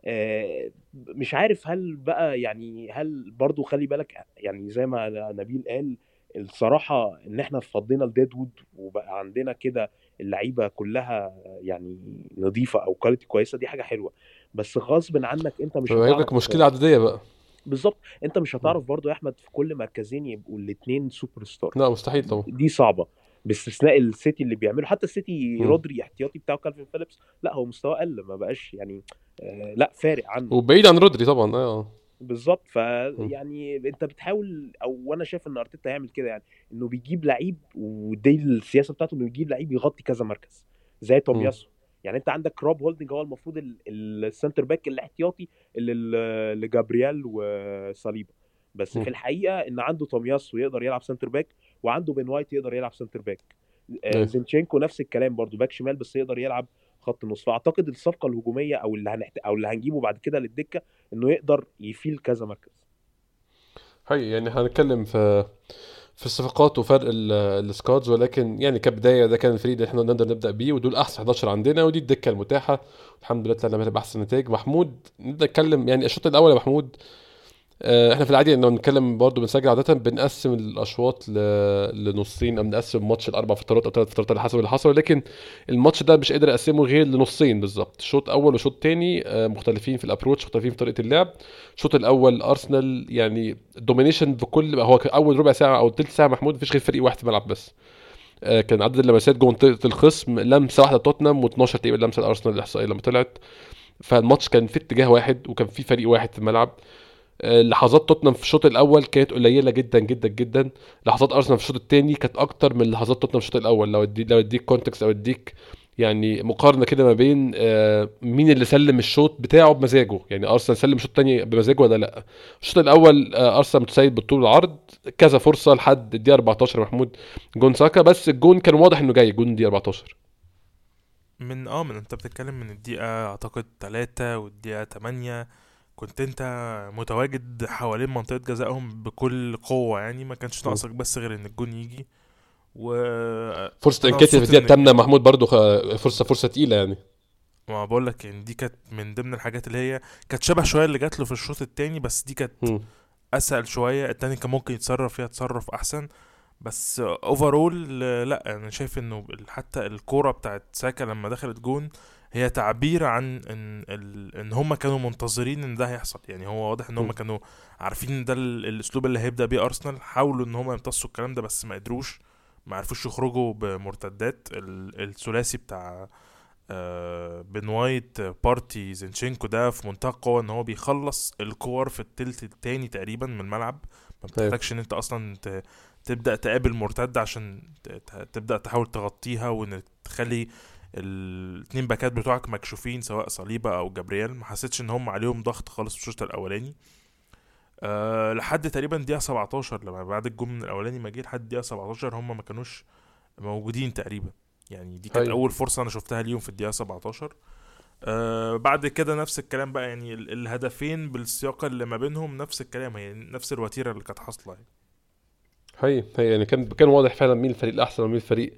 آه، مش عارف هل بقى يعني هل برضو خلي بالك يعني زي ما نبيل قال الصراحة إن إحنا فضينا ال deadwood وبقى عندنا كده اللعيبة كلها يعني نظيفة أو quality كويسة دي حاجة حلوة. بس غصب عنك أنت مش فبقى لك هتعرف مشكلة عددية بقى. بالظبط. أنت مش. هتعرف برضو يا أحمد في كل مركزين يبقوا الاتنين سوبر ستار لا مستحيل طبعا. دي صعبة. باستثناء السيتي اللي بيعمله. حتى السيتي. رودري احتياطي بتاعه كالفين فيليبس لا هو مستواه قل ما بقاش يعني آه لا فارق عنه. وبعيد عن رودري طبعا آه. بالظبط مم. فيعني أنت بتحاول أو وأنا شايف إن أرتيتا هيعمل كده يعني إنه بيجيب لعيب ودي السياسة بتاعته إنه يجيب لعيب يغطي كذا مركز زي. تومياسو يعني أنت عندك روب هولدنج هو المفروض ال- ال centre back الاحتياطي اللي لجابرييل وصليبا بس مم. في الحقيقة إن عنده تومياسو يقدر يلعب centre back وعنده بن وايت يقدر يلعب centre back آه، أيوه زينشينكو نفس الكلام برضو back شمال بس يقدر يلعب خط نص فأعتقد الصفقة الهجومية أو اللي هنحت... أو اللي هنجيبه بعد كده للدكة إنه يقدر ي fill كذا مركز. حقيقي يعني هنتكلم في في الصفقات وفرق ال- ال squads ولكن يعني كبداية ده كان الفريق اللي إحنا نقدر نبدأ بيه ودول أحسن 11 عندنا ودي الدكة المتاحة. الحمد لله طلعنا بأحسن نتائج. محمود نبدأ نتكلم يعني الشوط الأول يا محمود إحنا في العادي لما بنتكلم برضه بنسجل عادة بنقسم الأشواط لنصين أو بنقسم ماتش الأربع فترات أو ثلاث فترات على حسب اللي حصل ولكن الماتش ده مش قادر أقسمه غير لنصين بالظبط. شوط أول وشوط تاني آه، مختلفين في ال approach مختلفين في طريقة اللعب. الشوط الأول ارسنال يعني domination بكل هو أول ربع ساعة أو ثلث ساعة محمود مفيش غير فريق واحد في الملعب بس. آه، كان عدد اللمسات جوه منطقة الخصم لمسة واحدة توتنهام و12 تقريبا لمسة لأرسنال الاحصائيه لما طلعت. فالماتش كان في اتجاه واحد وكان في فريق واحد في الملعب. آه، لحظات توتنهام في الشوط الأول كانت قليلة جدا جدا جدا. لحظات أرسنال في الشوط الثاني كانت أكتر من لحظات توتنهام في الشوط الأول. لو اديك لو أديك context أو أديك يعني مقارنة كده ما بين آه، مين اللي سلم الشوط بتاعه بمزاجه. يعني أرسنال سلم الشوط الثاني بمزاجه ولا لأ؟ الشوط الأول آه، أرسنال متسيد بالطول والعرض كذا فرصة لحد الدقيقة 14 محمود جون ساكا بس الجون كان واضح إنه جاي جون الدقيقة 14 من آه من أنت بتتكلم من الدقيقة أعتقد تلاتة والدقيقة تمانية. كنت انت متواجد حوالين منطقة جزائهم بكل قوة يعني ما كانش ناقصك بس غير إن الجون يجي. و فرصة أنا انكيتيا في إن- الثامنه محمود برضو خ- فرصه فرصة تقيلة يعني. ما بقول لك يعني دي كانت من ضمن الحاجات اللي هي كانت شبه شوية اللي جات له في الشوط التاني بس دي كانت. أسهل شوية. التاني كان ممكن يتصرف فيها تصرف أحسن. بس overall لا أنا شايف إنه حتى الكورة بتاعت ساكا لما دخلت جون هي تعبير عن إن إن هم كانوا منتظرين إن ده هيحصل. يعني هو واضح إن هم. كانوا عارفين إن ده ال- الأسلوب اللي هيبدأ بيه أرسنال. حاولوا إن هم يمتصوا الكلام ده بس ما قدروش. ما عرفوش يخرجوا بمرتدات. ال- الثلاثي بتاع آه، بن وايت بارتي زينشينكو ده في منتهى القوة إن هو بيخلص الكور في التلت التاني تقريبا من الملعب. ما بتحتاجش إن أنت أصلا تبدأ تقابل مرتد عشان تبدأ تحاول تغطيها وإن تخلي الاتنين backات بتوعك مكشوفين سواء صليبا أو جابرييل ما حسيتش إن هم عليهم ضغط خالص في الشوط الأولاني أه لحد تقريبا دقيقه 17 لما بعد الجون من الأولاني ما جه لحد دقيقه 17 هم ما كانوش موجودين تقريبا يعني دي كانت. أول فرصة أنا شفتها ليهم في الدقيقة 17 آه بعد كده نفس الكلام بقى يعني ال- الهدفين بالسياق اللي ما بينهم نفس الكلام هي نفس الوتيرة اللي كانت حاصلة يعني. هي هي يعني كان كان واضح فعلا مين الفريق الأحسن ومين الفريق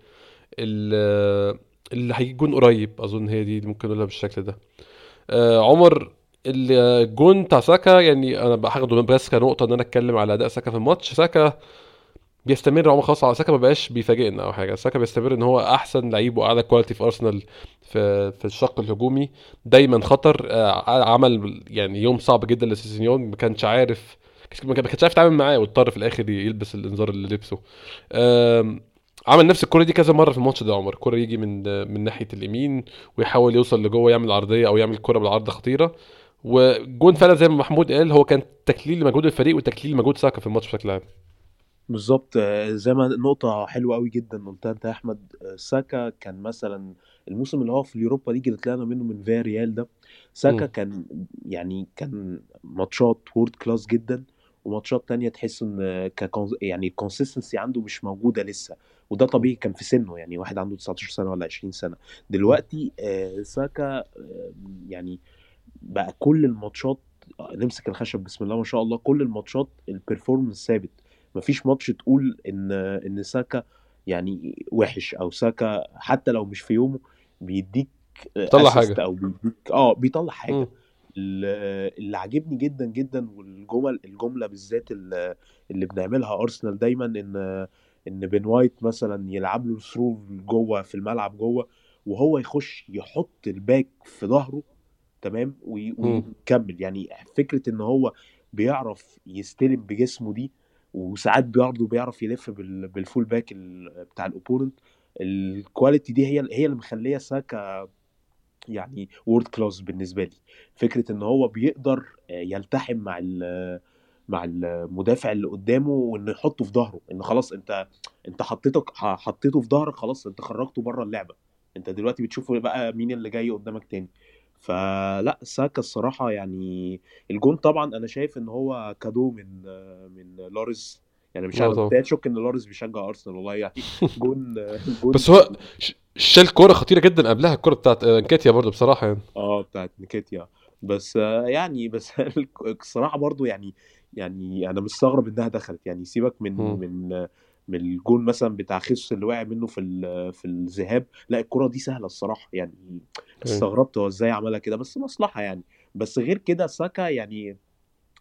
ال- اللي هيكون قريب أظن هي دي ممكن نقولها بالشكل ده. آه عمر الجون بتاع ساكا يعني أنا هاخده بس كنقطة إن أنا أتكلم على أداء ساكا في الماتش. ساكا بيستمر عمر خلاص على ساكا ما بقاش بيفاجئنا أو حاجة. ساكا بيستمر إن هو أحسن لعيب وأعلى quality في ارسنال في في الشق الهجومي. دايما خطر. آه، عمل يعني يوم صعب جدا لسيسينيون. ما كانش عارف ما كانش عارف يتعامل معاه واضطر في الآخر يلبس الإنذار اللي لبسه. عمل نفس الكرة دي كذا مرة في الماتش ده عمر. الكرة يجي من من ناحية اليمين ويحاول يوصل لجوه يعمل عرضية أو يعمل كرة بالعرض خطيرة. وجون فعلا زي ما محمود قال هو كان تكليل لمجهود الفريق وتكليل لمجهود ساكا في الماتش بشكل عام. بالظبط. زي ما نقطة حلوة قوي جدا قلتها أنت يا أحمد. ساكا كان مثلا الموسم اللي هو في ال Europa League اللي طلعنا منه من فيا ريال ده ساكا مم. كان يعني كان ماتشات world class جدا وماتشات تانية تحس إن يعني ال consistency عنده مش موجودة لسه. وده طبيعي كان في سنه يعني واحد عنده 19 سنة ولا 20 سنة دلوقتي آه، ساكا آه، يعني بقى كل الماتشات آه، نمسك الخشب بسم الله ما شاء الله كل الماتشات ال performance ثابت مفيش ماتش تقول إن إن ساكا يعني وحش أو ساكا حتى لو مش في يومه بيديك بيطلع حاجة. أو بيديك آه بيطلع حاجة. ال- اللي عاجبني جدا جدا والجمل الجملة بالذات اللي بنعملها أرسنال دايما إن إن بن وايت مثلا يلعب له through جوه في الملعب جوه وهو يخش يحط ال back في ظهره تمام. ويكمل. يعني فكرة إن هو بيعرف يستلم بجسمه دي وساعات برضه بيعرف يلف بال- بال full back بتاع ال opponent ال quality دي هي هي اللي مخلية ساكا يعني world class بالنسبة لي. فكرة إن هو بيقدر يلتحم مع مع المدافع اللي قدامه وانه يحطه في ظهره إن خلاص أنت أنت حطيتك حطيته في ظهرك خلاص أنت خرجته بره اللعبة. أنت دلوقتي بتشوف بقى مين اللي جاي قدامك تاني. فلا ساكا الصراحة يعني الجون طبعا أنا شايف إن هو cadeau من من لوريس. يعني مش عارف. ابتديت اشك إن لوريس بيشجع أرسنال والله يعني. جون جون بس هو شال كورة خطيرة جدا قبلها الكورة بتاعت آه، نكيتيا برضو بصراحة يعني. آه بتاعت نكيتيا بس آه، يعني بس الصراحة برضو يعني يعني أنا مستغرب إنها دخلت. يعني سيبك من مم. من من الجون مثلا بتاع خيسوس اللي وقع منه في في الذهاب. لا الكرة دي سهلة الصراحة. يعني استغربت هو إزاي عملها كده بس مصلحة يعني. بس غير كده ساكا يعني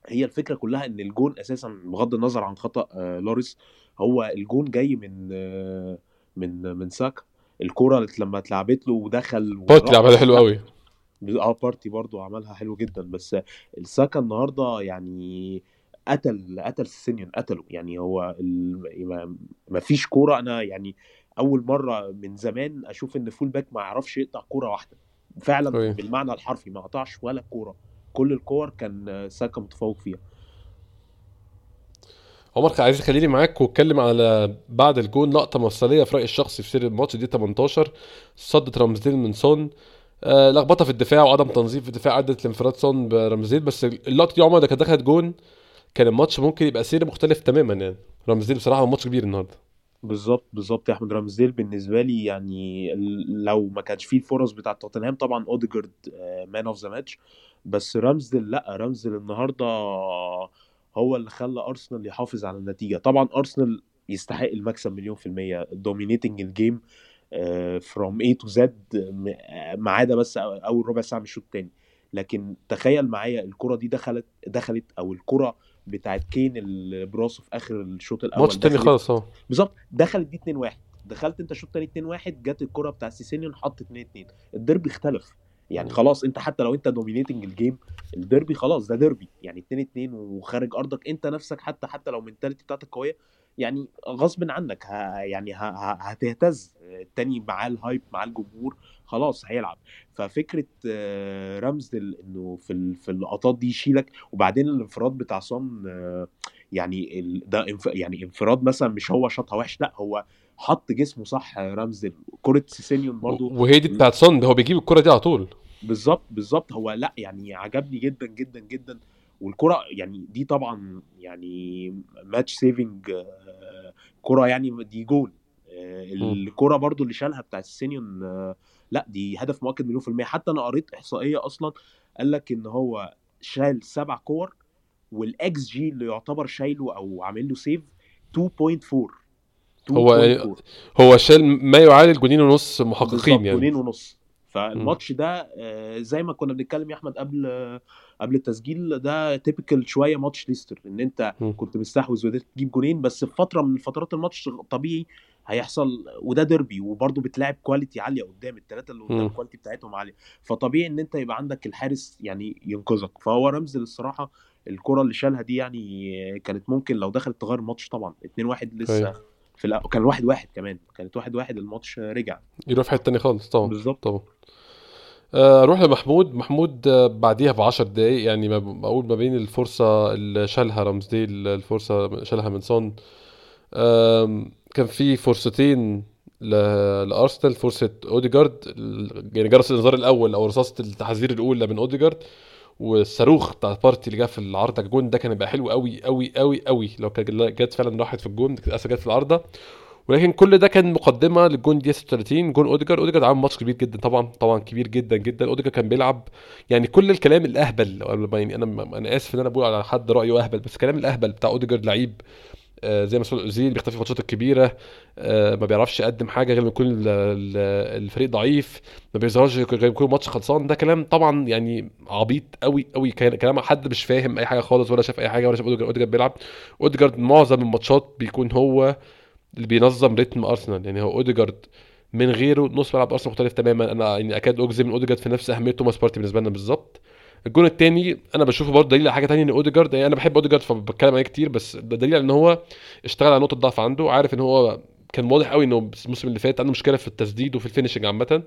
هي الفكرة كلها إن الجون أساسا بغض النظر عن خطأ آه، لوريس هو الجون جاي من آه، من من ساكا. اللي لما اتلعبت له ودخل بارتي. عملها حلو قوي آه بارتي برضو عملها حلو جدا. بس الساكا النهارده يعني قتل قتل سيسينيون قتله. يعني هو ال... ما- فيش كورة. أنا يعني أول مرة من زمان أشوف إن full back ما يعرفش يقطع كورة واحدة. فعلا أيوة. بالمعنى الحرفي ما قطعش ولا كورة. كل الكور كان ساكا متفوق فيها. عمر عايز خليني معاك واتكلم على بعد الجون لقطة مفصليه في رايي الشخصي في سير الماتش دقيقة 18 صدة رمزديل من سون. آه لخبطة في الدفاع وعدم تنظيم في الدفاع. ادت لانفراد سون برمزديل بس اللقطة دي عمر ده كانت دخلت جون. كان الماتش ممكن يبقى سير مختلف تماما يعني. رمزديل بصراحة ماتش كبير النهارده. بالظبط بالظبط يا أحمد. رامزديل بالنسبة لي يعني لو ما كانش فيه الفرص بتاعة توتنهام طبعا اوديجارد man of the match بس رامزديل لأ رامزديل النهارده هو اللي خلى أرسنال يحافظ على النتيجة. طبعا أرسنال يستحق المكسب مليون في المية. dominating ال game from A to Z ما عدا بس أول ربع ساعة من الشوط الثاني لكن تخيل معايا الكرة دي دخلت دخلت أو الكرة بتاعت كين اللي براسه في آخر الشوط الأول. ماتش تاني خالص آه. بالظبط. دخلت دي 2 1 دخلت انت الشوط الثاني 2 1 جت الكرة بتاع سيسينيون حط 2 2 الديربي اختلف. يعني خلاص انت حتى لو انت dominating ال game الديربي خلاص ده ديربي. يعني 2 2 وخارج أرضك. انت نفسك حتى حتى لو ال mentality بتاعتك قوية يعني غصب عنك ه يعني ه ه هتهتز. التاني معاه ال hype معاه الجمهور. خلاص هيلعب. ففكرة آه، رمزديل إنه في في اللقطات دي يشيلك وبعدين الانفراد بتاع سون آه، يعني ده يعني انفراد مثلا مش هو شاطها وحش لا هو حط جسمه صح آه، رمزديل كرة سيسينيون برضو وهي دي بتاعت سون ده هو بيجيب الكرة دي على طول. بالظبط بالظبط. هو لا يعني عجبني جدا جدا جدا. والكرة يعني دي طبعا يعني match saving كرة يعني دي جول الكرة برضو اللي شالها بتاعت سيسينيون لا دي هدف مؤكد مليون في المية. حتى أنا قريت إحصائية أصلا قال لك إن هو شال سبع كور والإكس جي اللي يعتبر شايله أو عامل له save 2.4 هو- هو شال ما يعادل جونين ونص محققين يعني. جولين ونص. فالماتش ده آه، زي ما كنا بنتكلم يا أحمد قبل قبل التسجيل ده typical شوية ماتش ليستر إن أنت. كنت مستحوذ وقدرت تجيب جولين بس في فترة من فترات الماتش طبيعي هيحصل وده ديربي وبرضه بتلاعب quality عالية قدام الثلاثه اللي قدام. ال quality بتاعتهم عالية. فطبيعي إن أنت يبقى عندك الحارس يعني ينقذك. فهو رمز الصراحه الكرة اللي شالها دي يعني كانت ممكن لو دخلت تغير الماتش طبعا. 2 1 لسه أيوة. في الأ... كان 1 1 كمان. كانت 1 1 الماتش رجع. يروح في حتة تاني خالص طبعا. بالظبط. طبعا. آه، أروح لمحمود. محمود آه، بعديها ب 10 دقايق يعني ما بقول ما بين الفرصة اللي شالها رامزديل الفرصة شالها من سون كان في فرصتين لأرسنال فرصة أوديجارد يعني جرس الإنذار الأول أو رصاصة التحذير الأولى من أوديجارد والصاروخ بتاع بارتي اللي جه في العارضه الجون ده كان هيبقى حلو قوي قوي قوي قوي لو كانت جت فعلا راحت في الجون للأسف جت في العارضه ولكن كل ده كان مقدمة للجون دي 36 جون أوديجارد أوديجارد عامل ماتش كبير جدا طبعا طبعا كبير جدا جدا. أوديجارد كان بيلعب يعني كل الكلام الأهبل يعني أنا أنا آسف إن أنا بقول على حد رأيه أهبل بس الكلام الأهبل بتاع أوديجارد لعيب آه، زي مسعود اوزيل بيختفي في الماتشات الكبيرة آه، ما بيعرفش يقدم حاجة غير لما يكون ال- ال- الفريق ضعيف ما بيظهرش غير لما يكون الماتش خلصان. ده كلام طبعا يعني عبيط قوي قوي. كلام حد مش فاهم أي حاجة خالص ولا شاف أي حاجة ولا شاف أوديجارد بيلعب. اوديجارد معظم الماتشات بيكون هو اللي بينظم رتم أرسنال. يعني هو اوديجارد من غيره نص ملعب أرسنال مختلف تماما. أنا يعني أكاد أجزم إن اوديجارد في نفس أهمية توماس بارتي بالنسبة لنا بالظبط. الجون الثاني أنا بشوفه برضه دليل على حاجة ثانية إن أوديجارد يعني أنا بحب أوديجارد فبتكلم عليه كتير بس ده دليل على إن هو اشتغل على نقطة ضعف عنده عارف إن هو كان واضح قوي إنه الموسم اللي فات عنده مشكلة في التسديد وفي ال finishing عامة.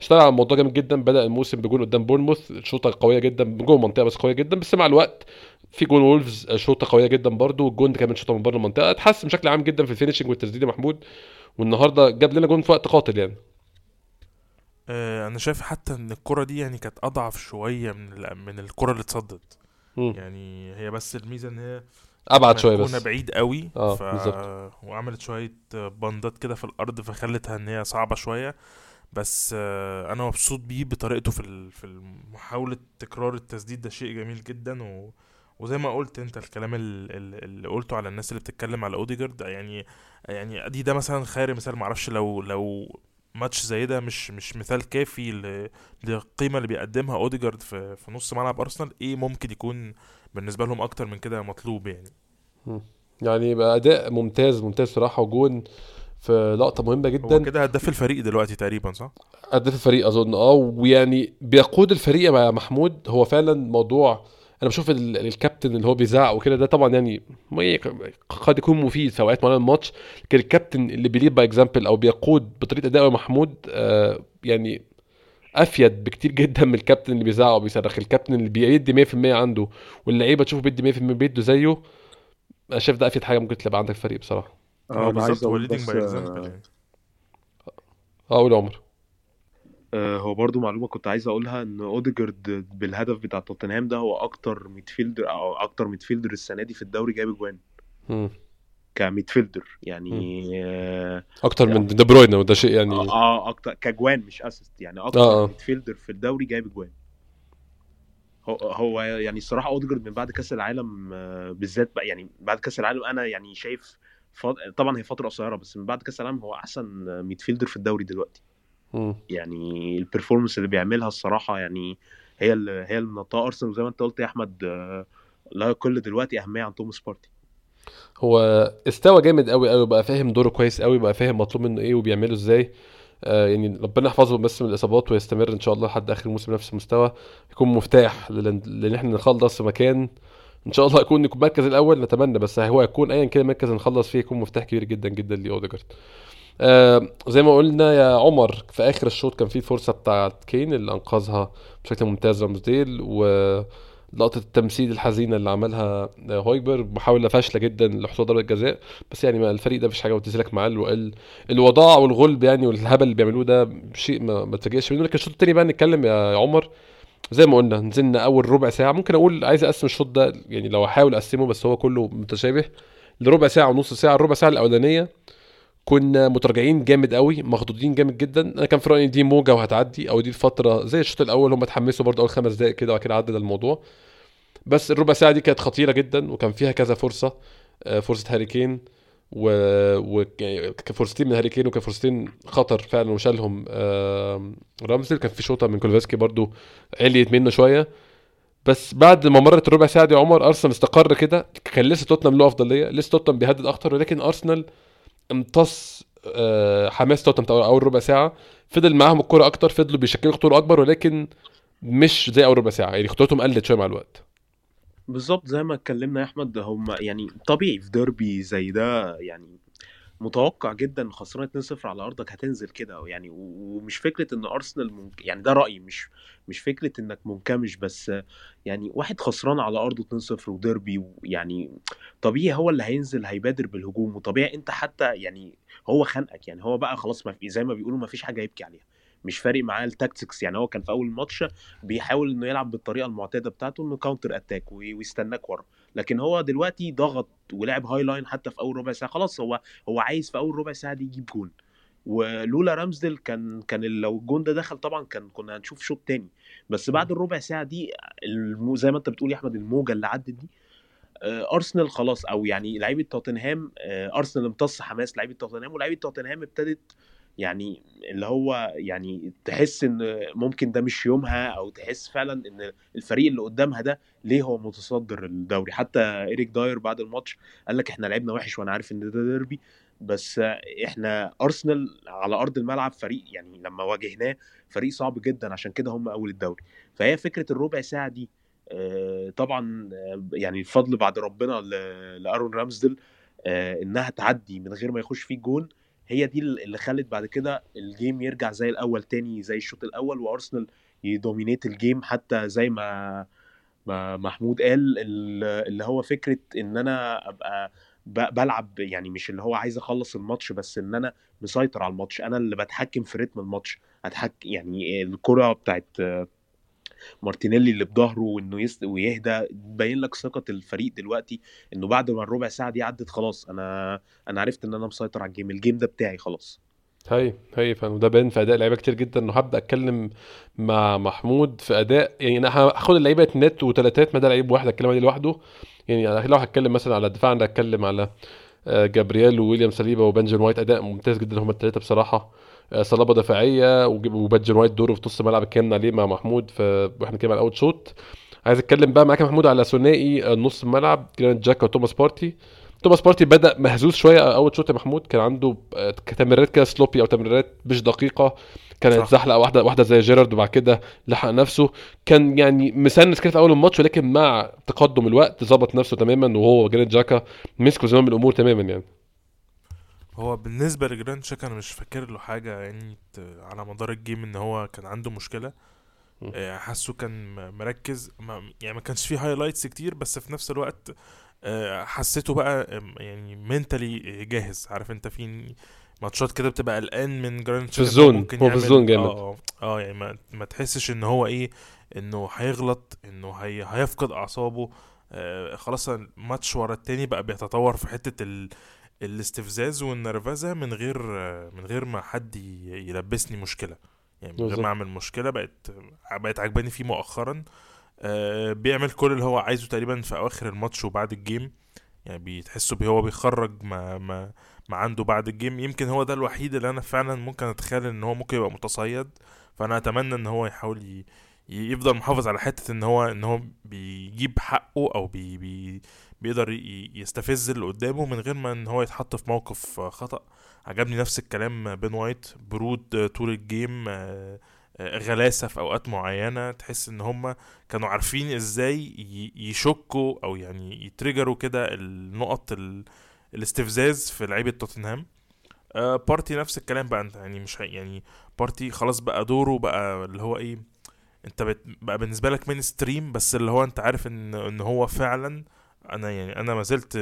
اشتغل على الموضوع جامد جدا بدأ الموسم بجون قدام بورنموث شوطة قوية جدا جوه المنطقة بس قوية جدا بس مع الوقت في جون وولفز شوطة قوية جدا برضو والجون ده كمان شوطة من بره المنطقة اتحسن بشكل عام جدا في ال finishing والتسديد يا محمود والنهاردة جاب لنا جون في وقت قاتل يعني. آه، أنا شايف حتى إن الكرة دي يعني كانت أضعف شوية من من الكرة اللي اتصدت. يعني هي بس الميزة إن هي أبعد شوية بس بعيد قوي آه، ف... بالظبط. وعملت شوية بندات كده في الأرض فخلتها إن هي صعبة شوية بس آه، أنا مبسوط بيه بطريقته في. في محاولة تكرار التسديد ده شيء جميل جدا و... وزي ما قلت أنت الكلام ال- ال- اللي قلته على الناس اللي بتتكلم على أوديجارد يعني يعني أدي ده مثلا خير مثال معرفش لو لو ماتش زي ده مش مش مثال كافي للقيمة اللي بيقدمها أوديجارد في في نص ملعب أرسنال. إيه ممكن يكون بالنسبة لهم أكتر من كده مطلوب يعني؟ يعني بقى أداء ممتاز ممتاز صراحة وجون في لقطة مهمة هو جدا كده هداف الفريق دلوقتي تقريبا صح؟ هداف الفريق أظن. آه ويعني بيقود الفريق مع محمود. هو فعلا موضوع أنا بشوف ال- الكابتن اللي هو بيزعق وكده ده طبعا يعني قد يكون مفيد في أوقات معينة الماتش لكن الكابتن اللي بي lead by example أو بيقود بطريقة أداء محمود آه يعني أفيد بكتير جدا من الكابتن اللي بيزعق وبيصرخ. الكابتن اللي بيدي 100% عنده واللعيبة تشوفه بيدي 100% بيدوا زيه أنا شايف ده أفيد حاجة ممكن تبقى عندك فريق بصراحة. آه بالظبط هو leading by example يعني. آه قول يا عمر. هو برضو معلومة كنت عايز أقولها إن أوديجارد بالهدف بتاع توتنهام ده هو أكتر midfielder أو أكتر midfielder السنة دي في الدوري جايب أجوان مم. ك midfielder يعني آه أكتر من دي بروين وده شيء يعني آه آه، أكتر كجوان مش assist يعني أكتر آه، آه. midfielder في الدوري جايب أجوان هو يعني الصراحة أوديجارد من بعد كأس العالم آه، بالذات بقى يعني بعد كأس العالم أنا يعني شايف فض... طبعا هي فترة قصيرة بس من بعد كأس العالم هو أحسن midfielder في الدوري دلوقتي يعني ال performance اللي بيعملها الصراحة يعني هي اللي هي اللي منطقة أرسنال وزي ما أنت قلت يا أحمد آه، لا يقل دلوقتي أهمية عن توماس بارتي هو استوى جامد قوي قوي بقى فاهم دوره كويس قوي بقى فاهم مطلوب منه إيه وبيعمله إزاي. آه يعني ربنا يحفظه بس من الإصابات ويستمر إن شاء الله لحد آخر الموسم بنفس المستوى يكون مفتاح لأن إحنا نخلص في مكان إن شاء الله يكون يكون المركز الأول نتمنى بس هو يكون ايا كان المركز اللي نخلص فيه يكون مفتاح كبير جدا جدا لأوديجارد. آه زي ما قلنا يا عمر في آخر الشوط كان في فرصة بتاعت كين اللي أنقذها بشكل ممتاز رامزديل ولقطة التمثيل الحزينة اللي عملها آه، هويبر محاولة فاشلة جدا لحصول ضربة جزاء. بس يعني ما الفريق ده مفيش حاجة بتنزلك معاه ال- الوضاع والغلب يعني والهبل اللي بيعملوه ده شيء ما تفاجئش منه. لكن الشوط التاني بقى نتكلم يا عمر زي ما قلنا نزلنا أول ربع ساعة. ممكن أقول عايز أقسم الشوط ده يعني لو أحاول أقسمه بس هو كله متشابه لربع ساعة ونص ساعة. الربع ساعة الأولانية كنا متراجعين جامد قوي مخضوضين جامد جدا. أنا كان في رأيي دي موجة وهتعدي أو دي الفترة زي الشوط الأول هم اتحمسوا برضه أول خمس دقائق كده وبعد كده عدى الموضوع. بس الربع ساعة دي كانت خطيرة جدا وكان فيها كذا فرصة آه، فرصة هاري كين و... و... يعني من هاري كين وكفرصتين خطر فعلا وشالهم رامزديل كان في شوطة من كولوسيفسكي برضو عليت منه شوية. بس بعد ما مرت الربع ساعة دي عمر أرسنال استقر كده. كان لسه توتنهام له أفضلية لسه توتنهام بيهدد أكتر ولكن أرسنال امتص آه، حماس توتنهام بتاع اول ربع ساعة. فضل معاهم الكرة أكتر فضلوا بيشكلوا خطوره أكبر ولكن مش زي أول ربع ساعة. يعني خطورتهم قلت شوية مع الوقت. بالظبط زي ما اتكلمنا يا أحمد هم يعني طبيعي في ديربي زي ده يعني متوقع جدا خسران 2-0 على أرضك هتنزل كده يعني ومش فكرة إن أرسنال منك... يعني ده رأيي مش مش فكرة إنك منكمش بس يعني واحد خسران على أرضه 2-0 وديربي يعني طبيعي هو اللي هينزل هيبادر بالهجوم وطبيعي أنت حتى يعني هو خانقك يعني هو بقى خلاص ما زي ما بيقولوا ما فيش حاجة يبكي عليها مش فارق معاه ال tactics يعني هو كان في أول الماتش بيحاول إنه يلعب بالطريقة المعتادة بتاعته إنه counter attack ويستناك ورا. لكن هو دلوقتي ضغط ولعب high line حتى في أول ربع ساعة خلاص هو هو عايز في أول ربع ساعة دي يجيب جون. ولولا رامزديل كان كان لو الجون ده دخل طبعا كان كنا هنشوف شوط تاني. بس بعد الربع ساعة دي زي ما انت بتقول يا أحمد الموجة اللي عدت دي آه، أرسنال خلاص أو يعني لعيبة توتنهام آه، أرسنال امتص حماس لعيبة توتنهام ولعيبة توتنهام ابتدت يعني اللي هو يعني تحس إن ممكن ده مش يومها أو تحس فعلا إن الفريق اللي قدامها ده ليه هو متصدر الدوري. حتى إيريك داير بعد الماتش قال لك إحنا لعبنا وحش وأنا عارف إن ده ديربي بس إحنا أرسنال على أرض الملعب فريق يعني لما واجهناه فريق صعب جدا عشان كده هم أول الدوري. فهي فكرة الربع ساعة دي آه، طبعا آه، يعني الفضل بعد ربنا لأرون رامسديل آه، إنها تعدي من غير ما يخش فيه جون هي دي اللي خلت بعد كده ال game يرجع زي الأول تاني زي الشوط الأول وأرسنال ي dominate ال game حتى زي ما ما محمود قال ال- اللي هو فكرة إن أنا أبقى بلعب يعني مش اللي هو عايز أخلص الماتش بس إن أنا مسيطر على الماتش أنا اللي بتحكم في رتم الماتش اتحك يعني الكرة بتاعت مارتينيلي اللي بظهره وإنه يست... ويهدى تبين لك ثقة الفريق دلوقتي إنه بعد ما الربع ساعة دي عدت خلاص أنا أنا عرفت إن أنا مسيطر على ال game ال game ده بتاعي خلاص. هاي هاي فعلا وده باين في أداء لعيبة كتير جدا إنه هبدأ أتكلم مع محمود في أداء يعني أنا هاخد اللعيبة تنيات وتلاتات ما ده لعيب واحد اتكلم عليه لوحده. يعني لو هتكلم مثلا على الدفاع أنا هتكلم على آه، جابرييل وويليام سليبا وبنجامين وايت أداء ممتاز جدا هم الثلاثه بصراحة. صلابه دفاعيه وبنجامين وايت دوره في نص الملعب اتكلمنا عليه مع محمود في وإحنا كده على ال outshoot عايز أتكلم بقى معاك يا محمود على ثنائي آه، نص الملعب جرانيت تشاكا وتوماس بارتي. توماس بارتي بدأ مهزوز شوية أول شوط يا محمود. كان عنده آه، تمريرات كده sloppy أو تمريرات مش دقيقة. كانت. زحلقة واحدة واحدة زي جيرارد وبعد كده لحق نفسه. كان يعني tense كده في أول الماتش ولكن مع تقدم الوقت ظبط نفسه تماما وهو جرانيت تشاكا مسكوا زمام الأمور تماما يعني. هو بالنسبة لجرانيت تشاكا أنا مش فاكر له حاجة يعني على مدار ال game إن هو كان عنده مشكلة م. آه، حاسه كان مركز ما يعني ما كانش فيه highlights كتير بس في نفس الوقت آه، حسيته بقى يعني mentally جاهز عارف أنت في ماتشات كده بتبقى قلقان من جرانيت في ال zone، هو في ال zone جامد. آه آه يعني ما, ما تحسش إن هو إيه إنه هيغلط إنه هي هيفقد أعصابه آه خلاص الماتش ورا التاني بقى بيتطور في حتة ال الاستفزاز والنرفزة من غير من غير ما حد يلبسني مشكلة. يعني من غير. ما أعمل مشكلة بقت بقت عجباني فيه مؤخرا. آه بيعمل كل اللي هو عايزه تقريبا في أواخر الماتش وبعد ال game. يعني بيتحسوا بيه هو بيخرج ما ما ما عنده بعد ال game. يمكن هو ده الوحيد اللي أنا فعلا ممكن أتخيل إن هو ممكن يبقى متصيد. فأنا أتمنى إن هو يحاول يفضل محافظ على حتة إن هو إن هو بيجيب حقه أو بي... بي... بيقدر. يستفز اللي قدامه من غير ما إن هو يتحط في موقف خطأ. عجبني نفس الكلام بين وايت بردو طول ال game آه، آه، غلاسة في أوقات معينة. تحس إن هم كانوا عارفين إزاي يشكوا أو يعني ي trigger وا كده النقط ال... الاستفزاز في لعيبة توتنهام. آه بارتي نفس الكلام بقى. انت يعني مش يعني بارتي خلاص بقى دوره بقى اللي هو إيه انت بت بقى بالنسبة لك mainstream بس اللي هو انت عارف ان ان هو فعلا أنا يعني أنا ما زلت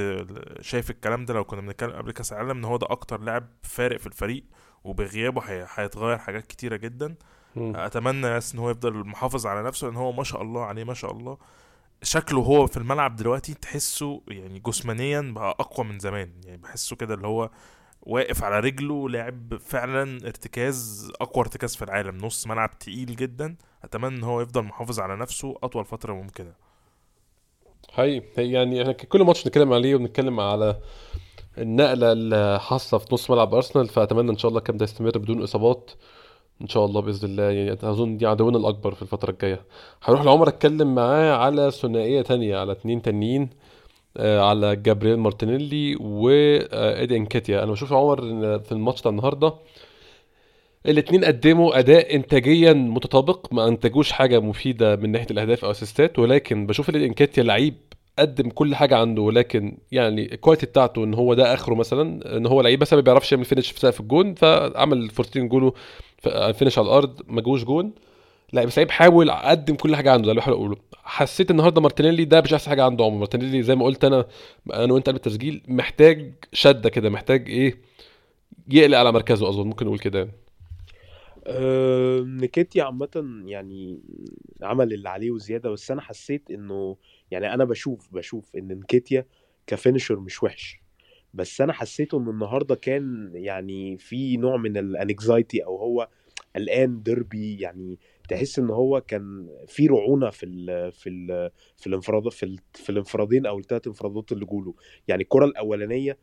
شايف الكلام ده لو كنا بنتكلم قبل كأس العالم ان هو ده أكتر لاعب فارق في الفريق وبغيابه هي- هيتغير حاجات كتيرة جدا. مم. اتمنى بس ان هو يفضل محافظ على نفسه لأن هو ما شاء الله عليه ما شاء الله. شكله هو في الملعب دلوقتي تحسه يعني جسمانيا بقى أقوى من زمان يعني بحسه كده اللي هو واقف على رجله لاعب فعلا ارتكاز أقوى ارتكاز في العالم نص ملعب تقيل جدا. أتمنى إن هو يفضل محافظ على نفسه أطول فترة ممكنة. هي يعني إحنا كل ماتش بنتكلم عليه وبنتكلم على النقلة اللي حاصلة في نص ملعب أرسنال فأتمنى إن شاء الله الكلام ده يستمر بدون إصابات. إن شاء الله بإذن الله يعني أظن دي عدونا الأكبر في الفترة الجاية. هروح لعمر أتكلم معاه على ثنائية تانية على اتنين تانيين آه، على جابرييل مارتينيلي وايدي إنكيتيا. أنا بشوف عمر في الماتش بتاع النهارده الاتنين قدموا أداء انتاجيا متطابق ما أنتجوش حاجة مفيدة من ناحية الأهداف أو أسيستات ولكن بشوف ايدي انكيتيا لعيب قدم كل حاجة عنده ولكن يعني ال quality بتاعته إن هو ده آخره مثلا إن هو لعيب بس ما بيعرفش يعمل finish في سقف الجون فعمل فرصتين جوله ف- finish على الأرض ما جوش جون. لا بس لعيب حاول قدم كل حاجة عنده ده اللي بحاول أقوله. حسيت النهارده مارتينيلي ده مش أحسن حاجة عنده عمر مارتينيلي زي ما قلت أنا أنا وأنت قبل التسجيل محتاج شدة كده محتاج إيه؟ يقلق على مركزه أظن ممكن نقول كده يعني. آه، نكيتياه عامة يعني عمل اللي عليه وزيادة بس أنا حسيت إنه يعني أنا بشوف بشوف إن نكيتيا ك finisher مش وحش. بس أنا حسيته إن النهاردة كان يعني في نوع من ال anxiety أو هو قلقان ديربي يعني تحس إن هو كان في رعونة في ال في ال في الانفراد في, في الانفرادين أو الثلاث انفرادات اللي جوله. يعني الكرة الأولانية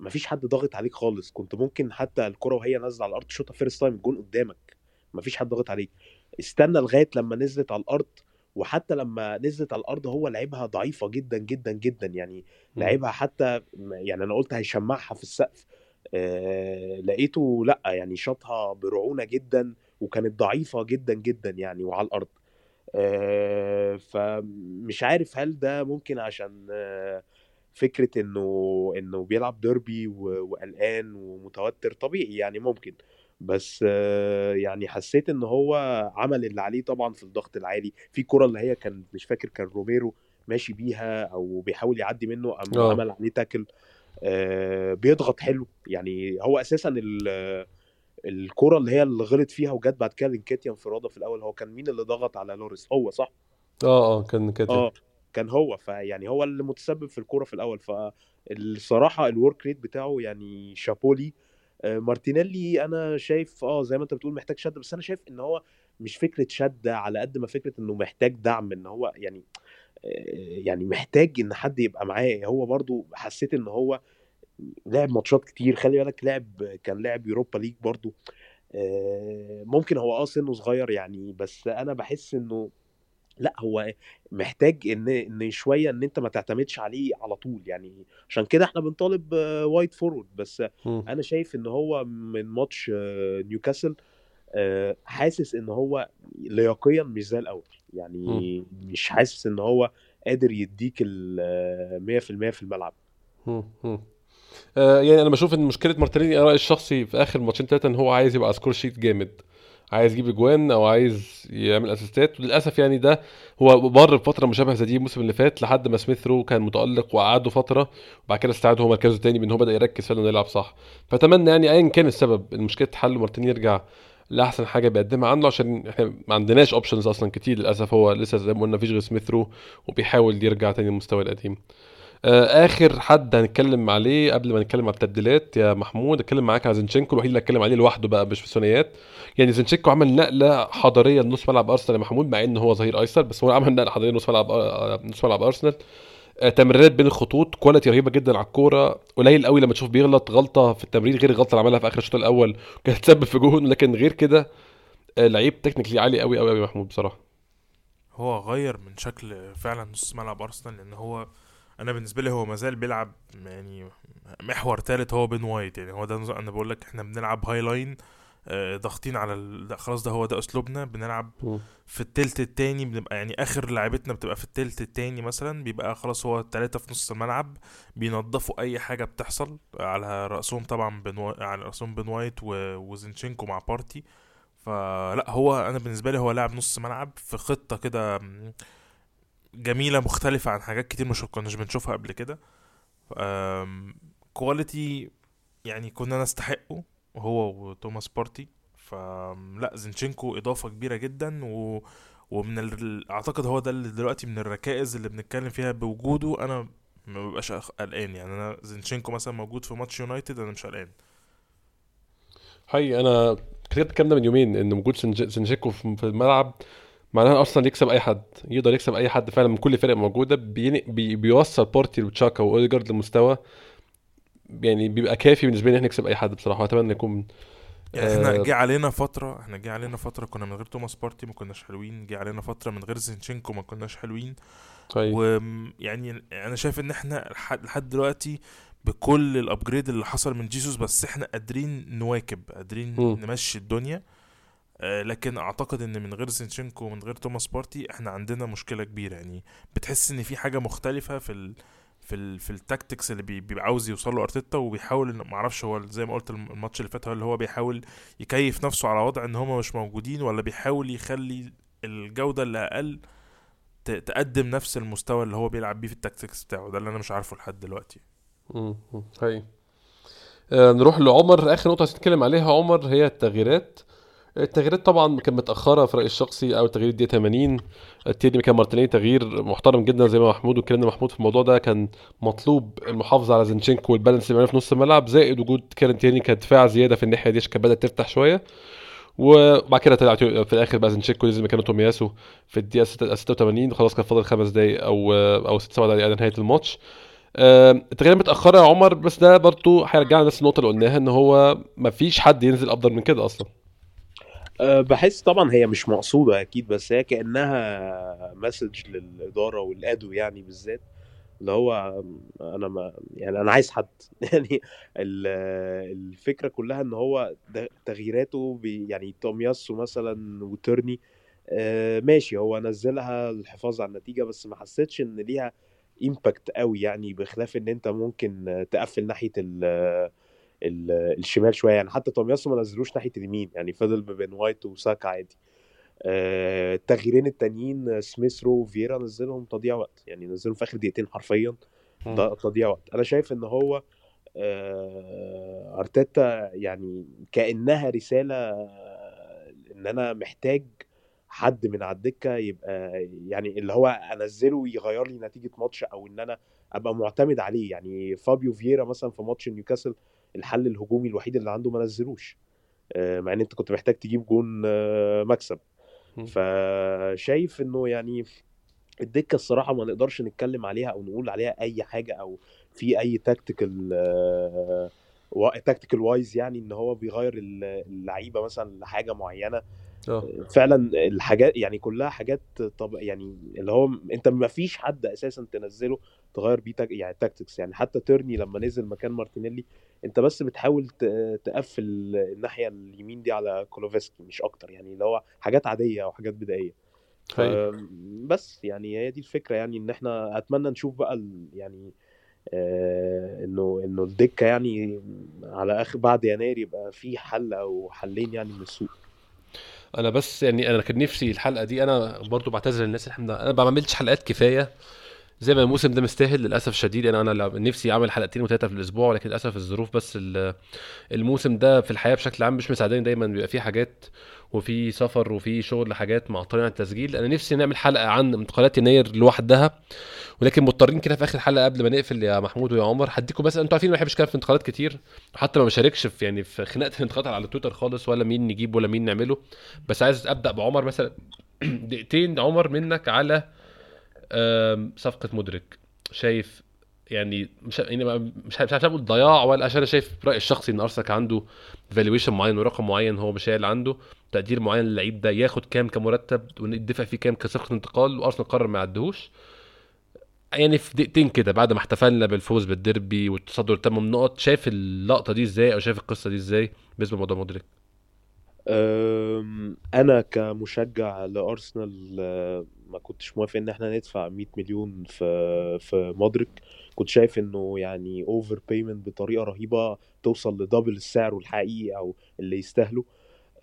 مفيش حد ضاغط عليك خالص كنت ممكن حتى الكرة وهي نازلة على الأرض تشوطها first time الجون قدامك مفيش حد ضاغط عليك. استنى لغاية لما نزلت على الأرض وحتى لما نزلت على الأرض هو لعبها ضعيفة جدا جدا جدا يعني مم. لعبها حتى يعني أنا قلت هيشمعها في السقف. آه لقيته لأ يعني شاطها برعونة جدا وكانت ضعيفة جدا جدا يعني وعلى الأرض. آه فمش عارف هل ده ممكن عشان آه فكرة إنه إنه بيلعب ديربي وقلقان ومتوتر طبيعي يعني ممكن بس آه، يعني حسيت إن هو عمل اللي عليه طبعا في الضغط العالي. في كرة اللي هي كان مش فاكر كان روميرو ماشي بيها أو بيحاول يعدي منه قام آه. عمل عليه tackle آه، بيضغط حلو. يعني هو أساسا ال- الكرة اللي هي اللي غلط فيها وجت بعد كده لنكيتيا انفرادة في الأول هو كان مين اللي ضغط على لوريس؟ هو صح؟ آه آه كان كده آه. كان هو فيعني هو اللي متسبب في الكورة في الأول. فالصراحة ال work rate بتاعه يعني شابوه ليه آه، مارتينيلي أنا شايف آه زي ما أنت بتقول محتاج شد بس أنا شايف إن هو مش فكرة شد على قد ما فكرة إنه محتاج دعم إن هو يعني آه، يعني محتاج إن حد يبقى معاه. هو برضو حسيت إن هو لعب ماتشات كتير. خلي بالك لعب كان لاعب Europa League برضو. آه، ممكن هو آه سنه صغير يعني بس أنا بحس إنه لأ هو محتاج إن إن شوية إن أنت ما تعتمدش عليه على طول يعني عشان كده إحنا بنطالب wide forward بس مم. أنا شايف إن هو من ماتش نيوكاسل آه، حاسس إن هو لياقيا مش زي الأول يعني مش حاسس إن هو قادر يديك ال آه، 100% في الملعب مم. مم. آه يعني أنا بشوف إن مشكلة مارتينيلي أنا رأيي الشخصي في آخر ماتشين ثلاثة إن هو عايز يبقى score sheet جامد عايز يجيب اجوان أو عايز يعمل assist ات. وللاسف يعني ده هو مر بفترة مشابهة زي دي الموسم اللي فات لحد ما سميث رو كان متألق وقعده فترة وبعد كده استعاد هو مركزه تاني بان هو بدأ يركز فعلا يلعب صح. فأتمنى يعني ايا كان السبب المشكلة تحل ومارتينيلي يرجع لأحسن حاجة بيقدمها عنده عشان إحنا ما عندناش options أصلا كتير للأسف. هو لسه زي ما قلنا مفيش غير سميث رو وبيحاول يرجع تاني للمستوى القديم. آخر حد هنتكلم عليه قبل ما نتكلم على التبديلات يا محمود أتكلم معاك على زينشينكو الوحيد اللي هتكلم عليه لوحده بقى مش في ثنائيات يعني زينشينكو عمل نقلة حضارية لنص ملعب أرسنال يا محمود مع إن هو ظهير أيسر بس هو عمل نقلة حضارية لنص ملعب آه، نص ملعب أرسنال. آه، تمريرات بين الخطوط quality رهيبة جدا على الكورة قليل قوي لما تشوف بيغلط غلطة في التمرير غير الغلطة اللي عملها في آخر الشوط الأول كانت تسبب في جون لكن غير كده آه، لعيب technically عالي قوي قوي قوي محمود بصراحة. هو غير من شكل فعلا نص ملعب أرسنال لأن هو أنا بالنسبة لي هو مازال بيلعب يعني محور ثالث هو وبن وايت يعني هو ده أنا بقول لك إحنا بنلعب high line آه، ضاغطين على ال... خلاص ده هو ده أسلوبنا بنلعب. في التلت التاني بنبقى يعني آخر لعيبتنا بتبقى في التلت التاني مثلا بيبقى خلاص هو التلاتة في نص الملعب بينظفوا أي حاجة بتحصل على رأسهم طبعا بن واي... على رأسهم بن وايت و... وزنشينكو مع بارتي فلا هو أنا بالنسبة لي هو لاعب نص ملعب في خطة كده جميلة مختلفة عن حاجات كتير مش كناش بنشوفها قبل كده. quality يعني كنا نستحقه هو وتوماس بارتي. فلا زينشينكو إضافة كبيرة جدا و ومن ال... أعتقد هو ده اللي دلوقتي من الركائز اللي بنتكلم فيها بوجوده. أنا ما ببقاش قلقان يعني. أنا زينشينكو مثلا موجود في ماتش يونايتد أنا مش قلقان. حقيقي أنا كتبت الكلام ده من يومين إن وجود في في الملعب معناها أرسنال يكسب أي حد يقدر يكسب أي حد فعلا من كل الفرق موجودة بيني بي بيوصل بارتي وتشاكا وأوديجارد لمستوى يعني بيبقى كافي بالنسبة لي إن إحنا نكسب أي حد بصراحة. اتمنى يكون يعني إحنا آه، جه علينا فترة إحنا جه علينا فترة كنا من غير توماس بارتي ما كناش حلوين جه علينا فترة من غير زينشينكو ما كناش حلوين. طيب. ويعني أنا شايف إن إحنا لحد دلوقتي بكل ال upgrade اللي حصل من جيسوس بس إحنا قادرين نواكب قادرين مم. نمشي الدنيا. آه، لكن أعتقد إن من غير زينشينكو ومن غير توماس بارتي إحنا عندنا مشكلة كبيرة. يعني بتحس إن في حاجة مختلفة في ال في ال في ال tactics اللي بي- بيبقى عاوز يوصل له أرتيتا وبيحاول إن- معرفش هو زي ما قلت الم- الماتش اللي فات اللي هو بيحاول يكيف نفسه على وضع إن هما مش موجودين ولا بيحاول يخلي الجودة اللي أقل تقدم نفس المستوى اللي هو بيلعب بيه في ال tactics بتاعه. ده اللي أنا مش عارفه لحد دلوقتي. مم، مم، حقيقي آه، نروح لعمر. آخر نقطة نتكلم عليها عمر هي التغييرات. التغييرات طبعا كانت متأخرة في رأيي الشخصي أول تغيير دقيقة 80 التاني كان مارتينيلي تغيير محترم جدا زي ما محمود وكلمنا محمود في الموضوع ده. كان مطلوب المحافظة على زينشينكو وال balance اللي في نص الملعب. زائد وجود كيران تيرني كدفاع زيادة في الناحية دي كانت بدأت تفتح شوية. وبعد كده طلع في الآخر بقى زينشينكو نزل مكانه تومياسو في الدقيقة 86 وخلاص كان فاضل خمس دقايق أو أو ست سبع دقايق على نهاية الماتش. التغييرات متأخرة يا عمر بس ده برضو هيرجعنا لنفس النقطة اللي قلناها إن هو مفيش حد ينزل أفضل من كده أصلا. أه، بحس طبعا هي مش مقصودة أكيد بس هي كأنها مسج للإدارة والأدو يعني بالذات اللي هو أنا ما يعني أنا عايز حد. يعني ال- الفكرة كلها إن هو تغييراته يعني تومياسو مثلا وترني أه، ماشي هو نزلها للحفاظ على النتيجة بس ما حسيتش إن ليها impact قوي يعني بخلاف إن أنت ممكن تقفل ناحية الشمال شوية يعني. حتى تومياسو ما نزلوش ناحية اليمين يعني فضل بين وايت وساكا عادي. آه، التغييرين التانيين سميث رو وفييرا نزلهم تضييع وقت يعني نزلهم في آخر دقيقتين حرفيا ده تضييع وقت. أنا شايف إن هو آه، أرتيتا يعني كأنها رسالة آه، إن أنا محتاج حد من على الدكة يبقى يعني اللي هو أنزله يغير لي نتيجة ماتش أو إن أنا أبقى معتمد عليه يعني. فابيو فييرا مثلا في ماتش نيوكاسل الحل الهجومي الوحيد اللي عنده ما نزلوش. آه، مع إن أنت كنت محتاج تجيب جون آه، مكسب. فشايف إنه يعني الدكة الصراحة ما نقدرش نتكلم عليها أو نقول عليها أي حاجة أو في أي tactical tactical wise يعني إن هو بيغير ال- اللعيبة مثلا لحاجة معينة. آه فعلا الحاجات يعني كلها حاجات طب يعني اللي هو أنت ما فيش حد أساسا تنزله تغير بيه tac... يعني tactics يعني حتى تيرني لما نزل مكان مارتينيلي انت بس بتحاول ت- تقفل الناحية اليمين دي على كولوفسكي مش أكتر يعني اللي هو حاجات عادية أو حاجات بدائية. ف... حقيقي. بس يعني هي دي الفكرة يعني إن إحنا أتمنى نشوف بقى ال... يعني آه إنه إنه الدكة يعني على آخر بعد يناير يبقى في حل أو حلين يعني من السوق. أنا بس يعني أنا كان نفسي الحلقة دي أنا برضو بعتذر للناس إحنا أنا ما بعملش حلقات كفاية. زي ما الموسم ده مستاهل للأسف الشديد يعني أنا نفسي أعمل حلقتين وثلاثه في الأسبوع ولكن للأسف الظروف بس ال- الموسم ده في الحياة بشكل عام مش مساعداني. دايما بيبقى فيه حاجات وفي سفر وفي شغل حاجات معطلين عن التسجيل أنا نفسي نعمل حلقة عن انتقالات يناير لوحدها ولكن مضطرين كده في آخر حلقة قبل ما نقفل يا محمود ويا عمر. هديكم بس أنتوا عارفين ما بحبش أتكلم في انتقالات كتير. حتى ما بشاركش في يعني في خناقة الانتقالات على تويتر خالص ولا مين نجيب ولا مين نعمله. بس عايز أبدأ بعمر مثلا. دقيقتين عمر منك على صفقة مدرك شايف يعني مش يعني مش مش عارف أقول ضياع ولا عشان أنا شايف رأيي الشخصي إن أرسنال عنده فالويشن معين ورقم معين هو مش اللي عنده تقدير معين للعيب ده ياخد كام كمرتب ويدفع فيه كام كصفقة انتقال وأرسنال قرر ما يعدهوش. يعني في دقيقتين كده بعد ما احتفلنا بالفوز بالديربي والتصدر الثمان نقط شايف اللقطة دي إزاي أو شايف القصة دي إزاي بالنسبة لموضوع مودريك أنا كمشجع لأرسنال أه، ما كنتش موافق إن إحنا ندفع 100 مليون في في مودريك. كنت شايف إنه يعني over payment بطريقة رهيبة توصل ل double السعر الحقيقي أو اللي يستاهله.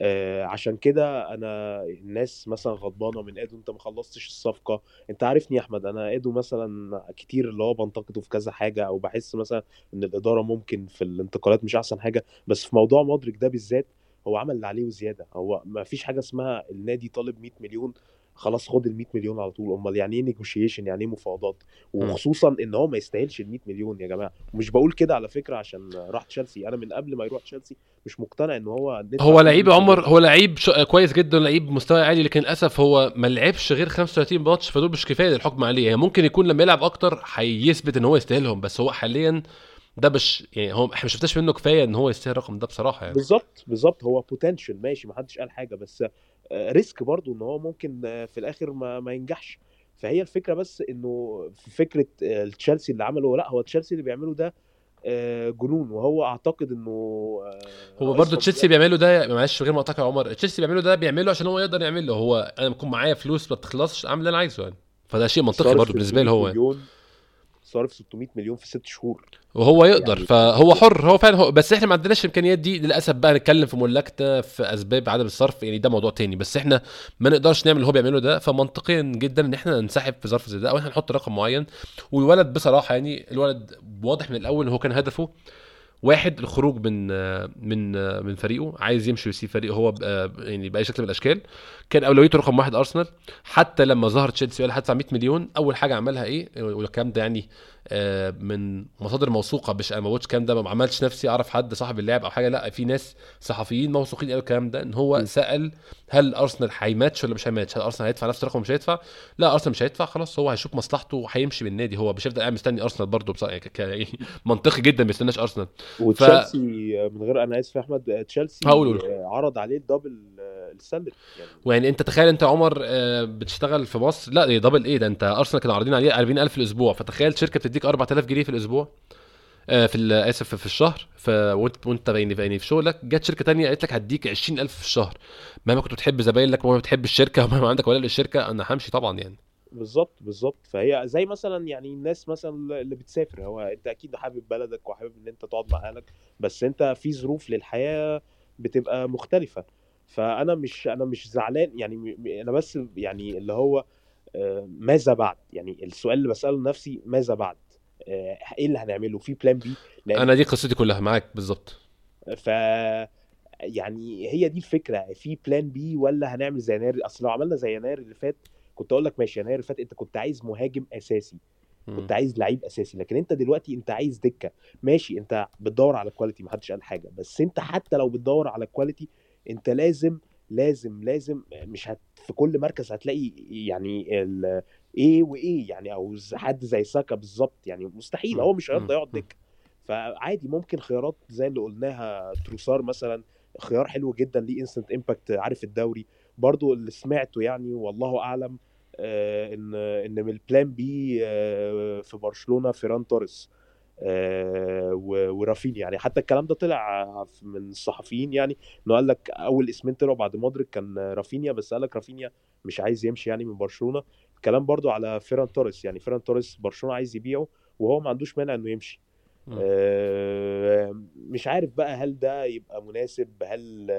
آه، عشان كده أنا الناس مثلا غضبانة من ادو أنت ما خلصتش الصفقة. أنت عارفني يا أحمد أنا ادو مثلا كتير اللي هو بنتقده في كذا حاجة أو بحس مثلا إن الإدارة ممكن في الانتقالات مش أحسن حاجة. بس في موضوع مودريك ده بالذات هو عمل اللي عليه وزيادة. هو ما فيش حاجة اسمها النادي طالب 100 مليون خلاص خد ال 100 مليون على طول. امال يعني إيه نيجوشيشن يعني إيه مفاوضات؟ وخصوصا إن هو ما يستاهلش ال 100 مليون يا جماعة. ومش بقول كده على فكرة عشان راح تشيلسي. أنا من قبل ما يروح تشيلسي مش مقتنع إن هو هو لعيب 100 عمر. هو لعيب. كويس جدا لعيب مستوى عالي لكن للأسف هو ما لعبش غير 35 ماتش فدول مش كفاية للحكم عليه. يعني ممكن يكون لما يلعب أكتر هيثبت إن هو يستاهلهم بس هو حاليا ده مش يعني هو إحنا ما شفناش منه كفاية إن هو يستاهل الرقم ده بصراحة يعني. بالظبط بالظبط. هو potential ماشي ما حدش قال حاجة بس آه، risk برضو إن هو ممكن آه، في الآخر ما, ما ينجحش. فهي الفكرة بس إنه في فكرة آه، تشيلسي اللي عمله لأ هو تشيلسي اللي بيعمله ده آه، جنون. وهو أعتقد إنه آه، هو برضه تشيلسي بيعمله ده معلش غير ما اقطعك يا عمر تشيلسي بيعمله ده بيعمله عشان هو يقدر يعمله. هو أنا بكون معايا فلوس ما بتخلصش أعمل اللي أنا عايزه يعني. فده شيء منطقي برضه بالنسبة لي 600 هو يعني. صارف 600 مليون في ست شهور. وهو يقدر يعني- فهو حر هو فعلا هو بس إحنا ما عندناش الامكانيات دي للأسف بقى نتكلم في ملاكتة في أسباب عدم الصرف يعني ده موضوع تاني. بس إحنا ما نقدرش نعمل اللي هو بيعمله ده فمنطقيا جدا إن إحنا ننسحب في ظرف زي ده أو إحنا نحط رقم معين. والولد بصراحة يعني الولد واضح من الأول إن هو كان هدفه واحد الخروج من من من فريقه عايز يمشي ويسيب فريقه هو يعني بأي شكل من الأشكال. كان أولويته رقم واحد أرسنال. حتى لما ظهر تشيلسي وقال هدفع 100 مليون أول حاجة عملها إيه؟ والكلام ده يعني من مصادر موثوقة. مش أنا ما بقولش الكلام ده ما عملتش نفسي أعرف حد صاحب اللاعب أو حاجة. لا في ناس صحفيين موثوقين قالوا الكلام ده إن هو م. سأل هل أرسنال هيماتش ولا مش هيماتش؟ هل أرسنال هيدفع نفس الرقم ولا مش هيدفع؟ لا أرسنال مش هيدفع خلاص هو هيشوف مصلحته وهيمشي من النادي هو مش هيفضل قاعد مستني أرسنال برضه بصراحه يعني ك- يعني منطقي جدا ما يستناش أرسنال. وتشيلسي آه، من غير أنا آسف يا أحمد آه، تشيلسي. آه، عرض عليه ال double آه، ال salary يعني. ويعني انت تخيل انت عمر آه، بتشتغل في مصر لا دي double إيه ده انت ارسنال كانوا عارضين عليه 40000 في الأسبوع فتخيل شركة بتديك 4000 جنيه في الأسبوع آه، في آسف في الشهر ف وانت وانت يعني يعني في شغلك جت شركة تانية قالت لك هديك 20000 في الشهر. مهما كنت بتحب زباينك ومهما بتحب الشركة ومهما عندك ولا للشركة أنا همشي طبعا يعني. بالظبط بالظبط. فهي زي مثلا يعني الناس مثلا اللي بتسافر هو أنت أكيد حابب بلدك وحابب إن أنت تقعد مع أهلك بس أنت في ظروف للحياة بتبقى مختلفة. فأنا مش أنا مش زعلان يعني أنا بس يعني اللي هو آه، ماذا بعد؟ يعني السؤال اللي بسأله لنفسي ماذا بعد؟ آه، إيه اللي هنعمله؟ في بلان بي أنا دي قصتي كلها معاك بالظبط. ف يعني هي دي الفكرة في plan B ولا هنعمل زي يناير؟ أصل لو عملنا زي يناير اللي فات كنت أقول لك ماشي يناير اللي فات أنت كنت عايز مهاجم أساسي. كنت عايز لعيب أساسي لكن أنت دلوقتي أنت عايز دكة. ماشي أنت بتدور على quality محدش قال حاجة بس أنت حتى لو بتدور على quality انت لازم لازم لازم مش هت في كل مركز هتلاقي يعني ال إيه وايه يعني أو حد زي ساكا بالظبط يعني مستحيل. هو مش هيرضى. يقعد. دكة فعادي ممكن خيارات زي اللي قلناها تروسار مثلا خيار حلو جدا ليه instant impact عارف الدوري برضو اللي سمعته يعني والله أعلم آه، إن إن من ال plan B آه، في برشلونة فيران توريس آه، و- ورافينيا. يعني حتى الكلام ده طلع من الصحفيين يعني إنه قال لك أول اسمين طلعوا بعد مودريك كان رافينيا بس قال لك رافينيا مش عايز يمشي يعني من برشلونة. الكلام برضو على فيران توريس. يعني فيران توريس برشلونة عايز يبيعه وهو ما عندوش مانع إنه يمشي. آه، مش عارف بقى هل ده يبقى مناسب هل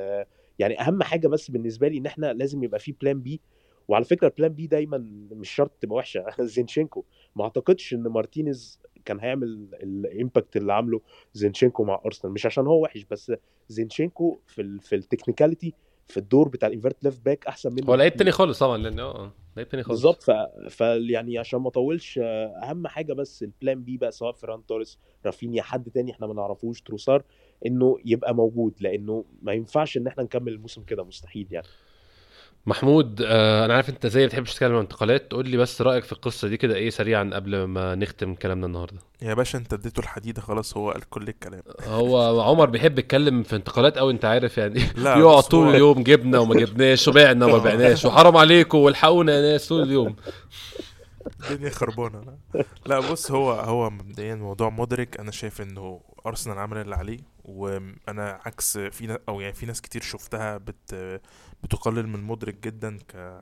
يعني أهم حاجة بس بالنسبة لي إن إحنا لازم يبقى في plan B وعلى فكرة ال plan B دايما مش شرط تبقى وحشة. زينشينكو. ما أعتقدش إن مارتينيز كان هيعمل ال impact اللي عامله زينشينكو مع أرسنال. مش عشان هو وحش بس زينشينكو في ال في ال technicality في الدور بتاع ال invert left back أحسن منه هو لعيب. تاني خالص طبعا لأن آه لعيب تاني خالص. بالظبط ف... ف يعني عشان ما اطولش أهم حاجة بس ال plan B بقى سواء فيران توريس رافينيا حد تاني إحنا ما نعرفوش تروسار إنه يبقى موجود لأنه ما ينفعش إن إحنا نكمل الموسم كده مستحيل يعني. محمود آه أنا عارف أنت زي بتحبش تتكلم عن انتقالات. تقول لي بس رأيك في القصة دي كده إيه سريعا قبل ما نختم كلامنا النهارده؟ يا باشا أنت اديته الحديده خلاص هو قال كل الكلام. هو عمر بيحب يتكلم في انتقالات قوي أنت عارف يعني. يقعد طول هو- اليوم جبنا وما جبناش وبعنا وما بعناش وحرام عليكم والحقونا يا ناس طول اليوم. الدنيا خربانة. لا. لا بص هو هو مبدئيا موضوع مدرك. أنا شايف إنه أرسنال عمل اللي عليه وأنا عكس في نا- أو يعني في ناس كتير شفتها بت بتقلل من مدرك جدا ك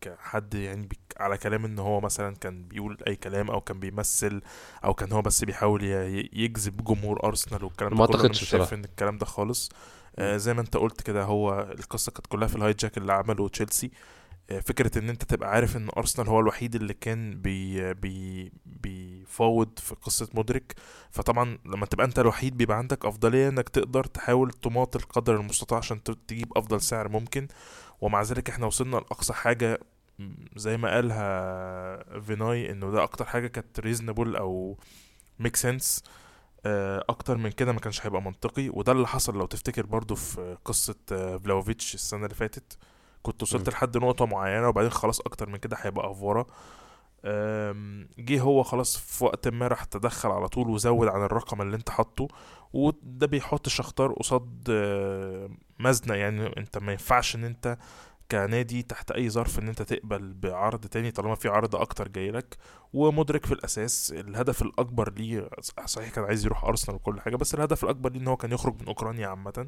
كحد يعني بيك على كلام إن هو مثلا كان بيقول أي كلام أو كان بيمثل أو كان هو بس بيحاول ي- يجذب جمهور أرسنال والكلام ما ده كله أنا مش شايف. إن الكلام ده خالص. آه زي ما أنت قلت كده هو القصة كانت كلها في الهايجاك اللي عمله تشيلسي. آه، فكرة إن أنت تبقى عارف إن أرسنال هو الوحيد اللي كان بي بي بيفاوض في قصة مدرك فطبعا لما تبقى أنت الوحيد بيبقى عندك أفضلية إنك تقدر تحاول تماطل قدر المستطاع عشان تجيب أفضل سعر ممكن. ومع ذلك إحنا وصلنا لأقصى حاجة زي ما قالها فيناي إنه ده أكتر حاجة كانت reasonable أو make sense أكتر من كده ما كانش هيبقى منطقي. وده اللي حصل لو تفتكر برضو في قصة آه، فلاوفيتش السنة اللي فاتت. كنت وصلت. لحد نقطة معينة وبعدين خلاص أكتر من كده هيبقى أفورة. جه هو خلاص في وقت ما راح تدخل على طول وزود عن الرقم اللي أنت حاطه وده بيحط شختار قصاد آه، مزنة. يعني أنت ما ينفعش إن أنت كنادي تحت أي ظرف إن أنت تقبل بعرض تاني طالما في عرض أكتر جاي لك. ومدرك في الأساس الهدف الأكبر ليه صحيح كان عايز يروح أرسنال وكل حاجة بس الهدف الأكبر ليه إن هو كان يخرج من أوكرانيا عامة.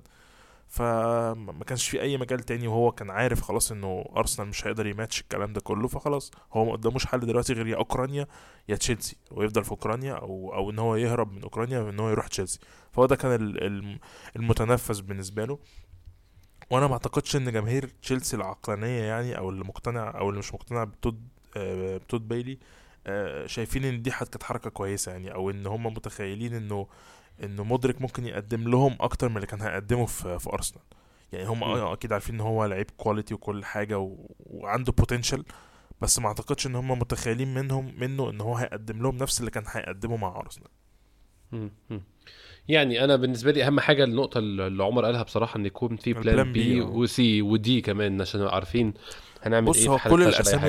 فما كانش في أي مجال تاني وهو كان عارف خلاص إنه ارسنال مش هيقدر يماتش الكلام ده كله فخلاص هو ما قداموش حل دلوقتي غير يا أوكرانيا يا تشيلسي ويفضل في أوكرانيا أو أو إن هو يهرب من أوكرانيا وإن هو يروح تشيلسي. فهو ده كان ال- الم- المتنفس بالنسبة له. وأنا ما أعتقدش إن جماهير تشيلسي العقلانية يعني أو اللي مقتنع أو اللي مش مقتنع بتود آه، بتود بايلي آه، شايفين إن دي كانت حركة كويسة يعني أو إن هم متخيلين إنه انه مدرك ممكن يقدم لهم أكتر من اللي كان هيقدمه في في أرسنال يعني هم آه أكيد عارفين إن هو لعيب quality وكل حاجة و... وعنده potential بس ما أعتقدش إن هم متخيلين منهم منه إن هو هيقدم لهم نفس اللي كان هيقدمه مع أرسنال. يعني أنا بالنسبة لي أهم حاجة النقطة اللي عمر قالها بصراحة إن يكون في plan B B،. وسي ودي كمان عشان عارفين هنعمل بص إيه هو كل الأسامي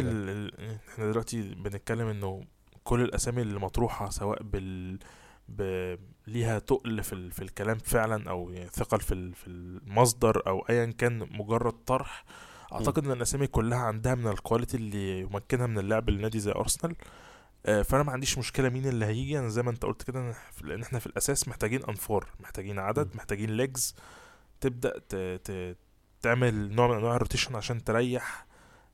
إحنا دلوقتي بنتكلم إنه كل الأسامي اللي مطروحة سواء بال ب... ليها تقل في ال... في الكلام فعلا أو يعني ثقل في ال... في المصدر أو ايا كان مجرد طرح. أعتقد إن الأسامي كلها عندها من ال quality اللي يمكنها من اللعب لنادي زي أرسنال. آه، فأنا ما عنديش مشكلة مين اللي هيجي. أنا زي ما أنت قلت كده لأن إحنا في الأساس محتاجين أنفار محتاجين عدد. محتاجين legs تبدأ ت... ت... تعمل نوع من أنواع ال rotation عشان تريح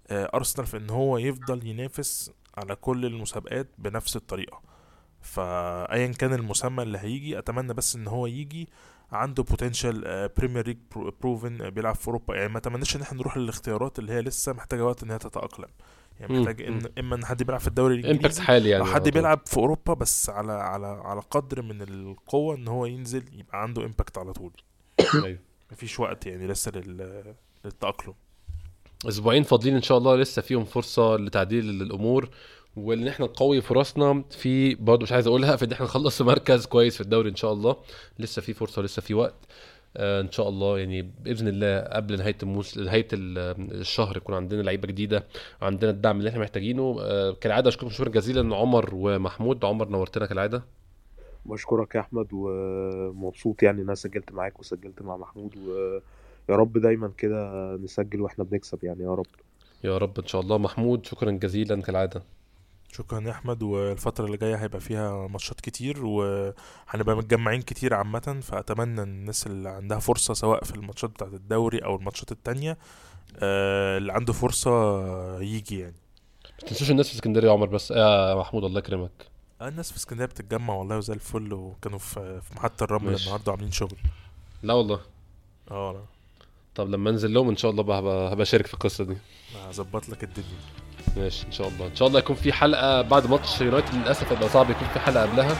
آه، أرسنال في إن هو يفضل ينافس على كل المسابقات بنفس الطريقة. فايا كان المسمى اللي هيجي أتمنى بس إن هو يجي عنده potential Premier League proven بيلعب في أوروبا يعني ما أتمناش إن إحنا نروح للاختيارات اللي هي لسه محتاجة وقت إن هي تتأقلم يعني محتاج إن. إما إن حد بيلعب في الدوري الإنجليزي حالي يعني أو حد. بيلعب في أوروبا بس على على على قدر من القوة إن هو ينزل يبقى عنده impact على طول أيوة. مفيش وقت يعني لسه لل للتأقلم أسبوعين فاضلين إن شاء الله لسه فيهم فرصة لتعديل الأمور وان إحنا نقوي فرصنا في برضه مش عايز أقولها في إن إحنا نخلص في مركز كويس في الدوري إن شاء الله. لسه في فرصة ولسه في وقت. آه إن شاء الله يعني بإذن الله قبل نهاية الموس نهاية ال- الشهر يكون عندنا لعيبة جديدة عندنا الدعم اللي إحنا محتاجينه. آه كالعادة أشكركم شكرا جزيلا عمر ومحمود. عمر نورتنا كالعادة. بشكرك يا أحمد ومبسوط يعني إن أنا سجلت معاك وسجلت مع محمود ويا رب دايما كده نسجل وإحنا بنكسب يعني يا رب. يا رب إن شاء الله. محمود شكرا جزيلا كالعادة. شكرا يا أحمد والفترة اللي جاية هيبقى فيها ماتشات كتير وهنبقى متجمعين كتير عامة فأتمنى إن الناس اللي عندها فرصة سواء في الماتشات بتاعة الدوري أو الماتشات التانية آه، اللي عنده فرصة يجي يعني. ما تنسوش الناس في اسكندرية يا عمر بس؟ يا محمود الله يكرمك. آه، الناس في اسكندرية بتتجمع والله وزي الفل وكانوا في في محطة الرمل ماشي. النهاردة عاملين شغل. لا والله. آه. طب لما أنزل لهم إن شاء الله بقى هبقى هبقى اشارك في القصة دي. هظبط لك الدنيا. ماشي إن شاء الله. إن شاء الله يكون في حلقة بعد ماتش يونايتد للأسف هيبقى صعب يكون في حلقة قبلها.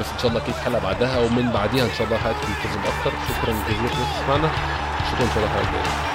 بس إن شاء الله أكيد حلقة بعدها ومن بعديها إن شاء الله حلقه تنتظم أكتر شكرا جزيلا لكم تسمعنا شكرا إن شاء الله الحلقة